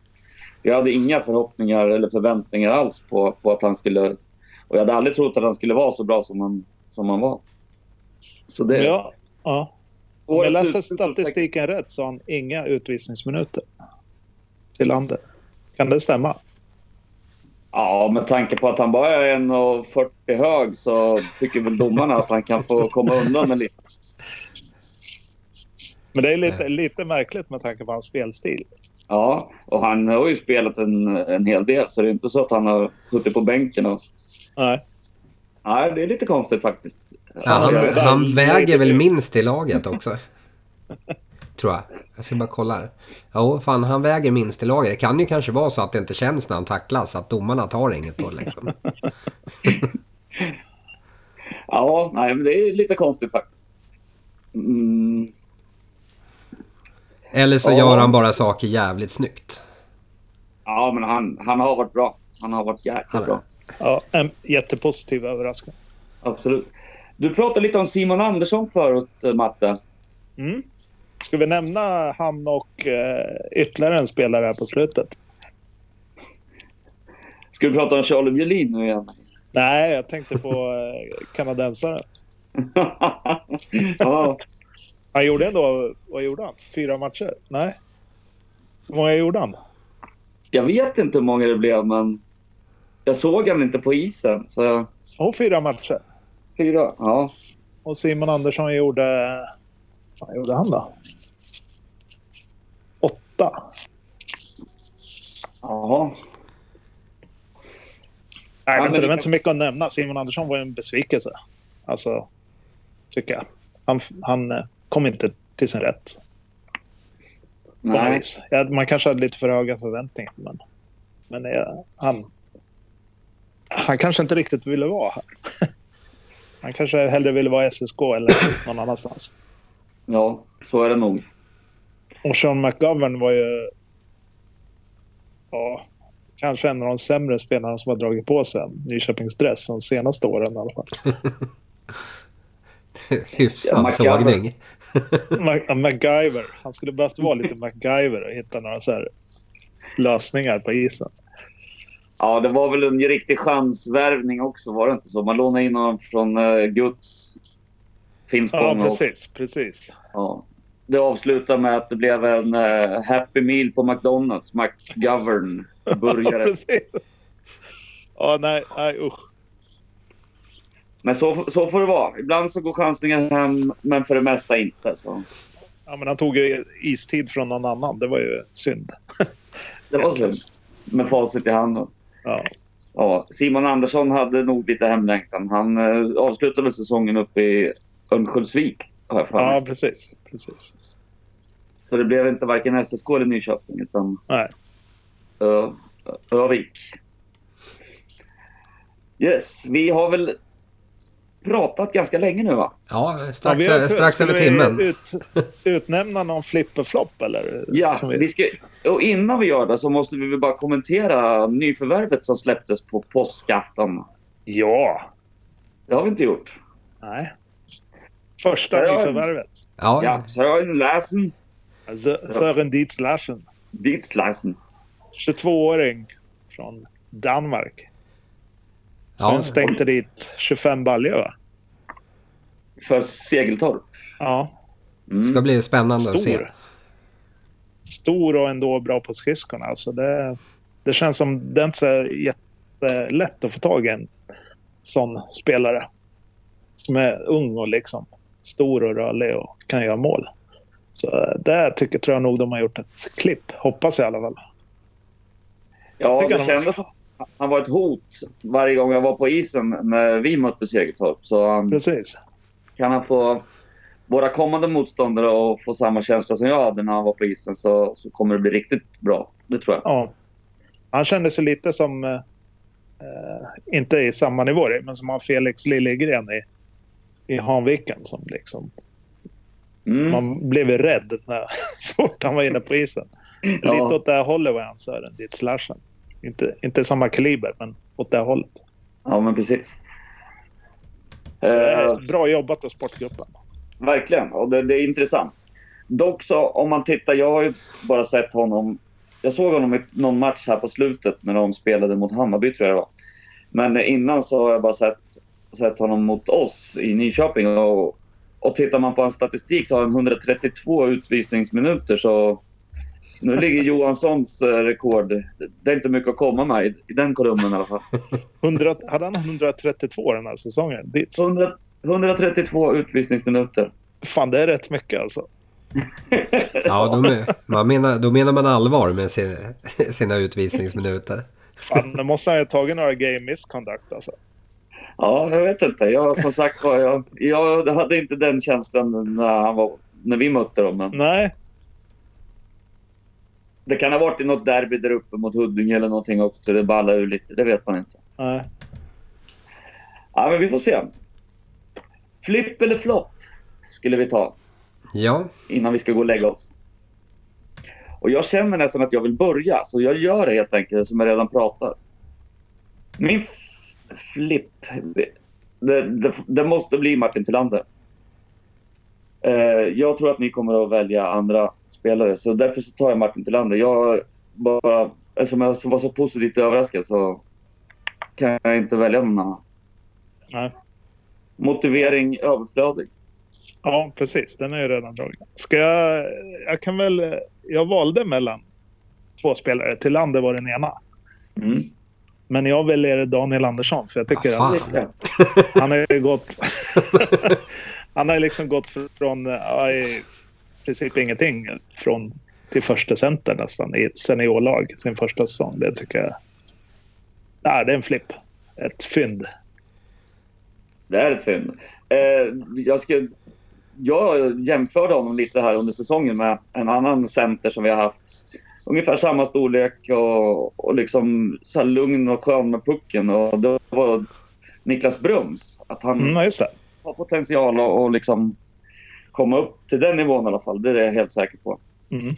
Jag hade inga förhoppningar eller förväntningar alls på, på att han skulle... Och jag hade aldrig trott att han skulle vara så bra som han, som han var. Så det... Ja, ja. Om jag läser statistiken rätt så har han inga utvisningsminuter till landet. Kan det stämma? Ja, med tanke på att han bara är 1,40 hög så tycker väl domarna att han kan få komma undan med lite. Men det är lite, lite märkligt med tanke på hans spelstil. Ja, och han har ju spelat en, en hel del så det är inte så att han har suttit på bänken och... Nej. Nej, det är lite konstigt faktiskt. Ja, han, han väger väl minst i laget också. Tror jag. Jag ska bara kolla här. Jo, fan han väger minst i laget. Det kan ju kanske vara så att det inte känns när han tacklas. Att domarna tar inget då liksom. Ja, nej, men det är lite konstigt faktiskt. Mm, Eller så Ja. gör han bara saker jävligt snyggt. ja, men han, han har varit bra. Han har varit jäkligt bra. Ja, en jättepositiv överraskning. Absolut. Du pratade lite om Simon Andersson förut, eh, Matte. Mm. Ska vi nämna han och eh, ytterligare en spelare här på slutet? Ska du prata om Charlie Björlin nu igen? Nej, jag tänkte på eh, kanadensaren. ja, Han gjorde ändå, vad gjorde han? Fyra matcher? Nej. Hur många gjorde han? jag vet inte hur många det blev, men jag såg han inte på isen. Så jag, Och fyra matcher. fyra, ja. Och Simon Andersson gjorde... Vad gjorde han då? Åtta. Jaha. Nej, Ja, men det det- inte så mycket att nämna. Simon Andersson var en besvikelse. Alltså, tycker jag. Han, han eh, kom inte till sin rätt. Nej. Ja, man kanske hade lite för höga förväntningar. Men, men eh, han, han kanske inte riktigt ville vara här. Han kanske hellre ville vara i SSK eller någon annanstans. Ja, så är det nog. Och Sean McGovern var ju... Ja, kanske en av de sämre spelarna som har dragit på sig en Nyköpings dress de senaste åren i alla fall. Hyfsad Ja, sågning. Ma- MacGyver. Han skulle behövt vara lite MacGyver och hitta några så här lösningar på isen. Ja, det var väl en riktig chansvärvning också, var det inte så? Man lånade in honom från uh, Guds. Finspång. Ja, precis. precis. Ja. Det avslutade med att det blev en eh, Happy Meal på McDonalds. McGovern Ja, burgare. precis. Ja, nej, nej usch. men så, så får det vara. Ibland så går chansningen hem, men för det mesta inte. Så. Ja, men han tog ju istid från någon annan. Det var ju synd. Det var synd. med facit i handen. Ja. Ja, Simon Andersson hade nog lite hemlängtan. Han eh, avslutade säsongen uppe i Örnsköldsvik, ja, precis. precis. Så det blev inte varken SSK eller Nyköping, utan Nej. Ö, Övik. Yes, vi har väl pratat ganska länge nu va? Ja, Ja, strax, vi har- strax över vi timmen. Ut, utnämna någon flipperflopp eller? Ja, Som vi ska, och innan vi gör det så måste vi väl bara kommentera nyförvärvet som släpptes på påskafton. Ja. Det har vi inte gjort. Nej. Första Så jag- nyförvärvet. Ja, Ja, Sören Lassen, Sö- Sören Dietz Larsen. Dietz Lassen. 22-åring från Danmark. ja. Sen stänkte dit 25 baljor va? För Segeltorp. Ja. Mm. ska bli spännande att se. Stor. Stor och ändå bra på skridskorna. Alltså det, det känns som det är inte så jättelätt att få tag i en sån spelare. Som är ung och liksom stor och rörlig och kan göra mål. Så där tycker, tror jag nog de har gjort ett klipp. Hoppas jag i alla fall. Ja, det kändes som han var ett hot varje gång jag var på isen när vi mötte Segeltorp. Så um, Precis. kan han få våra kommande motståndare att få samma känsla som jag hade när han var på isen så, så kommer det bli riktigt bra. Det tror jag. Ja. Han kände sig lite som, eh, eh, inte i samma nivå, men som han Felix Liljegren i, i Hanviken. Som liksom, Mm. man blev rädd när, så fort han var inne på isen. Lite Ja. åt det här hållet var han Sören, dit slashen. Inte, inte samma kaliber, men åt det här hållet. ja, men precis. Så, eh, bra jobbat av sportgruppen. Verkligen, och det, det är intressant. Dock så om man tittar, jag har ju bara sett honom. Jag såg honom i någon match här på slutet när de spelade mot Hammarby tror jag det var. Men innan så har jag bara sett, sett honom mot oss i Nyköping. Och, och tittar man på hans statistik så har han 132 utvisningsminuter. Så nu ligger Johanssons eh, rekord. Det är inte mycket att komma med i, den kolumnen i alla fall. 100, hade han 132 den här säsongen? Dit. 100, 132 utvisningsminuter. Fan, det är rätt mycket alltså. Ja, då, man menar, då menar man allvar med sin, sina utvisningsminuter. Fan, nu måste han ju ha tagit några game misconduct alltså. Ja, jag vet inte. Jag, som sagt var, jag, jag hade inte den känslan när, han var, när vi mötte dem. Men Nej, det kan ha varit i något derby där uppe mot Huddinge eller någonting också. så Det ballar ur lite. Det vet man inte. nej. Ja, men vi får se. Flipp eller flopp skulle vi ta Ja, innan vi ska gå och lägga oss. Och jag känner nästan att jag vill börja, så jag gör det helt enkelt som jag redan pratar. Min flipp, det, det, det måste bli Martin Tillander. Eh, jag tror att ni kommer att välja andra spelare, så därför så tar jag Martin Tillander. Jag bara, eftersom jag var så positivt överraskad så kan jag inte välja någon annan. nej. Motivering överflödig. Ja, precis. Den är ju redan dragen. Ska jag... Jag kan väl... Jag valde mellan två spelare. Tillander var den ena. Mm. Men jag väljer Daniel Andersson för jag tycker Ah, att han har ju gått... han har liksom gått från ja, i princip ingenting från till första center nästan i ett seniorlag sin första säsong. Det tycker jag... Ja, det är en flipp. Ett fynd. Det är ett fynd. Eh, jag, ska, jag jämförde honom lite här under säsongen med en annan center som vi har haft. Ungefär samma storlek och, och liksom så här lugn och skön med pucken. Och det var Niklas Brums. Att han Mm, ja, just det. har potential att och liksom komma upp till den nivån i alla fall. Det är jag helt säker på. Mm.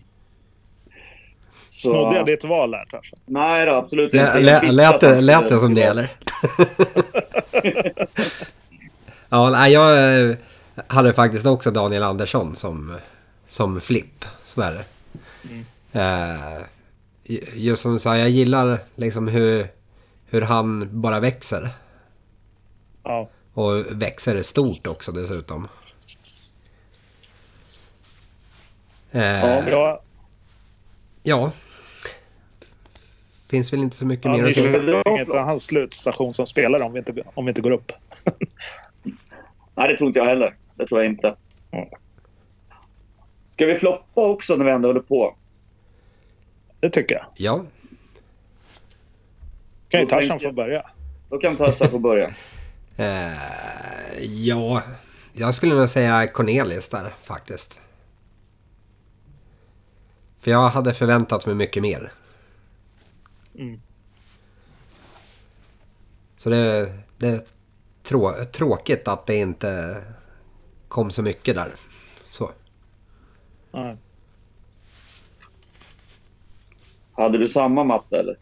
Så- Snodde jag ditt val här kanske? Nej då, absolut inte. Lät, att det, lät det som det eller? ja, nej, jag eh, hade faktiskt också Daniel Andersson som, som flipp. Sådär. Eh, ju- just som du sa, jag gillar liksom hur, hur han bara växer. Ja. Och växer stort också dessutom. Eh, Ja, Ja, ja. Finns väl inte så mycket ja mer att säga. Nyköping är inte hans slutstation som spelare om vi inte, om vi inte går upp. Nej, det tror inte jag heller. Det tror jag inte. Ska vi floppa också när vi ändå håller på? Det tycker jag. Ja. kan ju Tarzan få börja. Då kan Tarzan få börja. Eh, ja, jag skulle nog säga Cornelis där faktiskt. För jag hade förväntat mig mycket mer. Mm. Så det, det är trå, tråkigt att det inte kom så mycket där. Så. Ja. Hade du samma matte eller?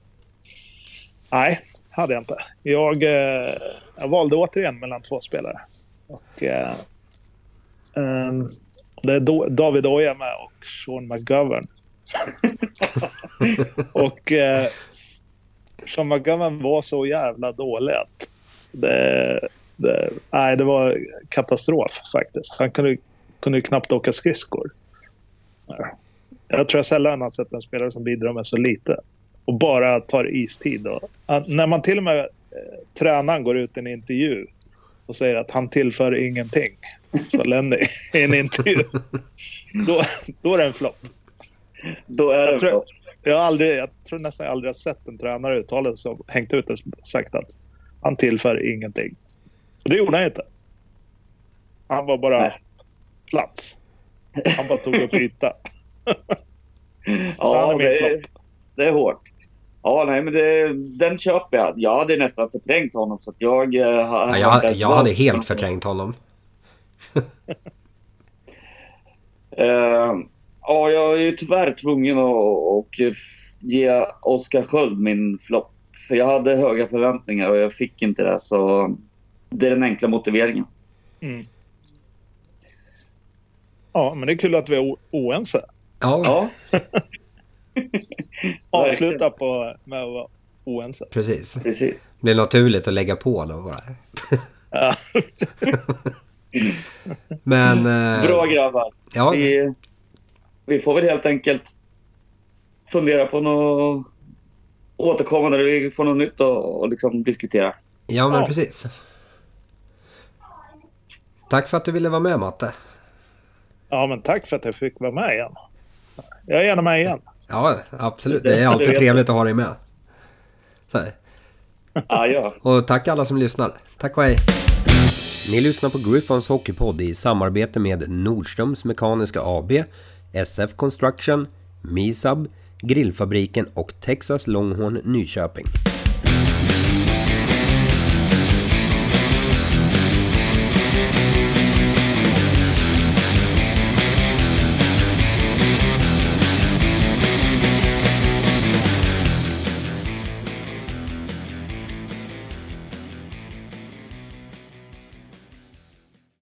Nej, hade jag inte. Jag, eh, jag valde återigen mellan två spelare. Och, eh, ehm, det är David Oja med och Sean McGovern. och eh, Sean McGovern var så jävla dålig att det, det, nej, det var katastrof faktiskt. Han kunde, kunde knappt åka skridskor. Jag tror jag sällan har sett en spelare som bidrar med så lite och bara tar istid. Och, när man till och med eh, tränaren går ut i en intervju och säger att han tillför ingenting, så Lenny i en intervju, då, då är det en flopp. Då är det Jag tror- bra. Jag, har aldrig, jag tror nästan jag aldrig har sett en tränare uttala sig som hängt ut och sagt att han tillför ingenting. Och det gjorde han inte. Han var bara Nej. plats. Han bara tog upp yta. Ja, det det är hårt. Ja, nej, men det, den köper jag. Jag hade nästan förträngt honom så att jag... eh, Ja, jag, jag hade helt förträngt honom. Eh, ja, jag är ju tyvärr tvungen att och ge Oskar Sköld min flopp. För jag hade höga förväntningar och jag fick inte det. Så det är den enkla motiveringen. Mm. Ja, men det är kul att vi är oense. Ja, Ja, Avsluta på, med att vara oense. precis. precis. Det blir naturligt att lägga på då bara. Ja. Men... eh, Bra grabbar. Ja, Vi, vi får väl helt enkelt fundera på något återkommande. Vi får något nytt att och liksom diskutera. ja men Ja. precis. Tack för att du ville vara med Matte. ja, men tack för att jag fick vara med igen. Jag är gärna med igen. Ja, absolut. Det är alltid trevligt att ha dig med. Så ja. Och tack alla som lyssnar. Tack och hej. Ni lyssnar på Griffons Hockeypodd i samarbete med Nordströms Mekaniska AB, SF Construction, Misab, Grillfabriken och Texas Longhorn Nyköping.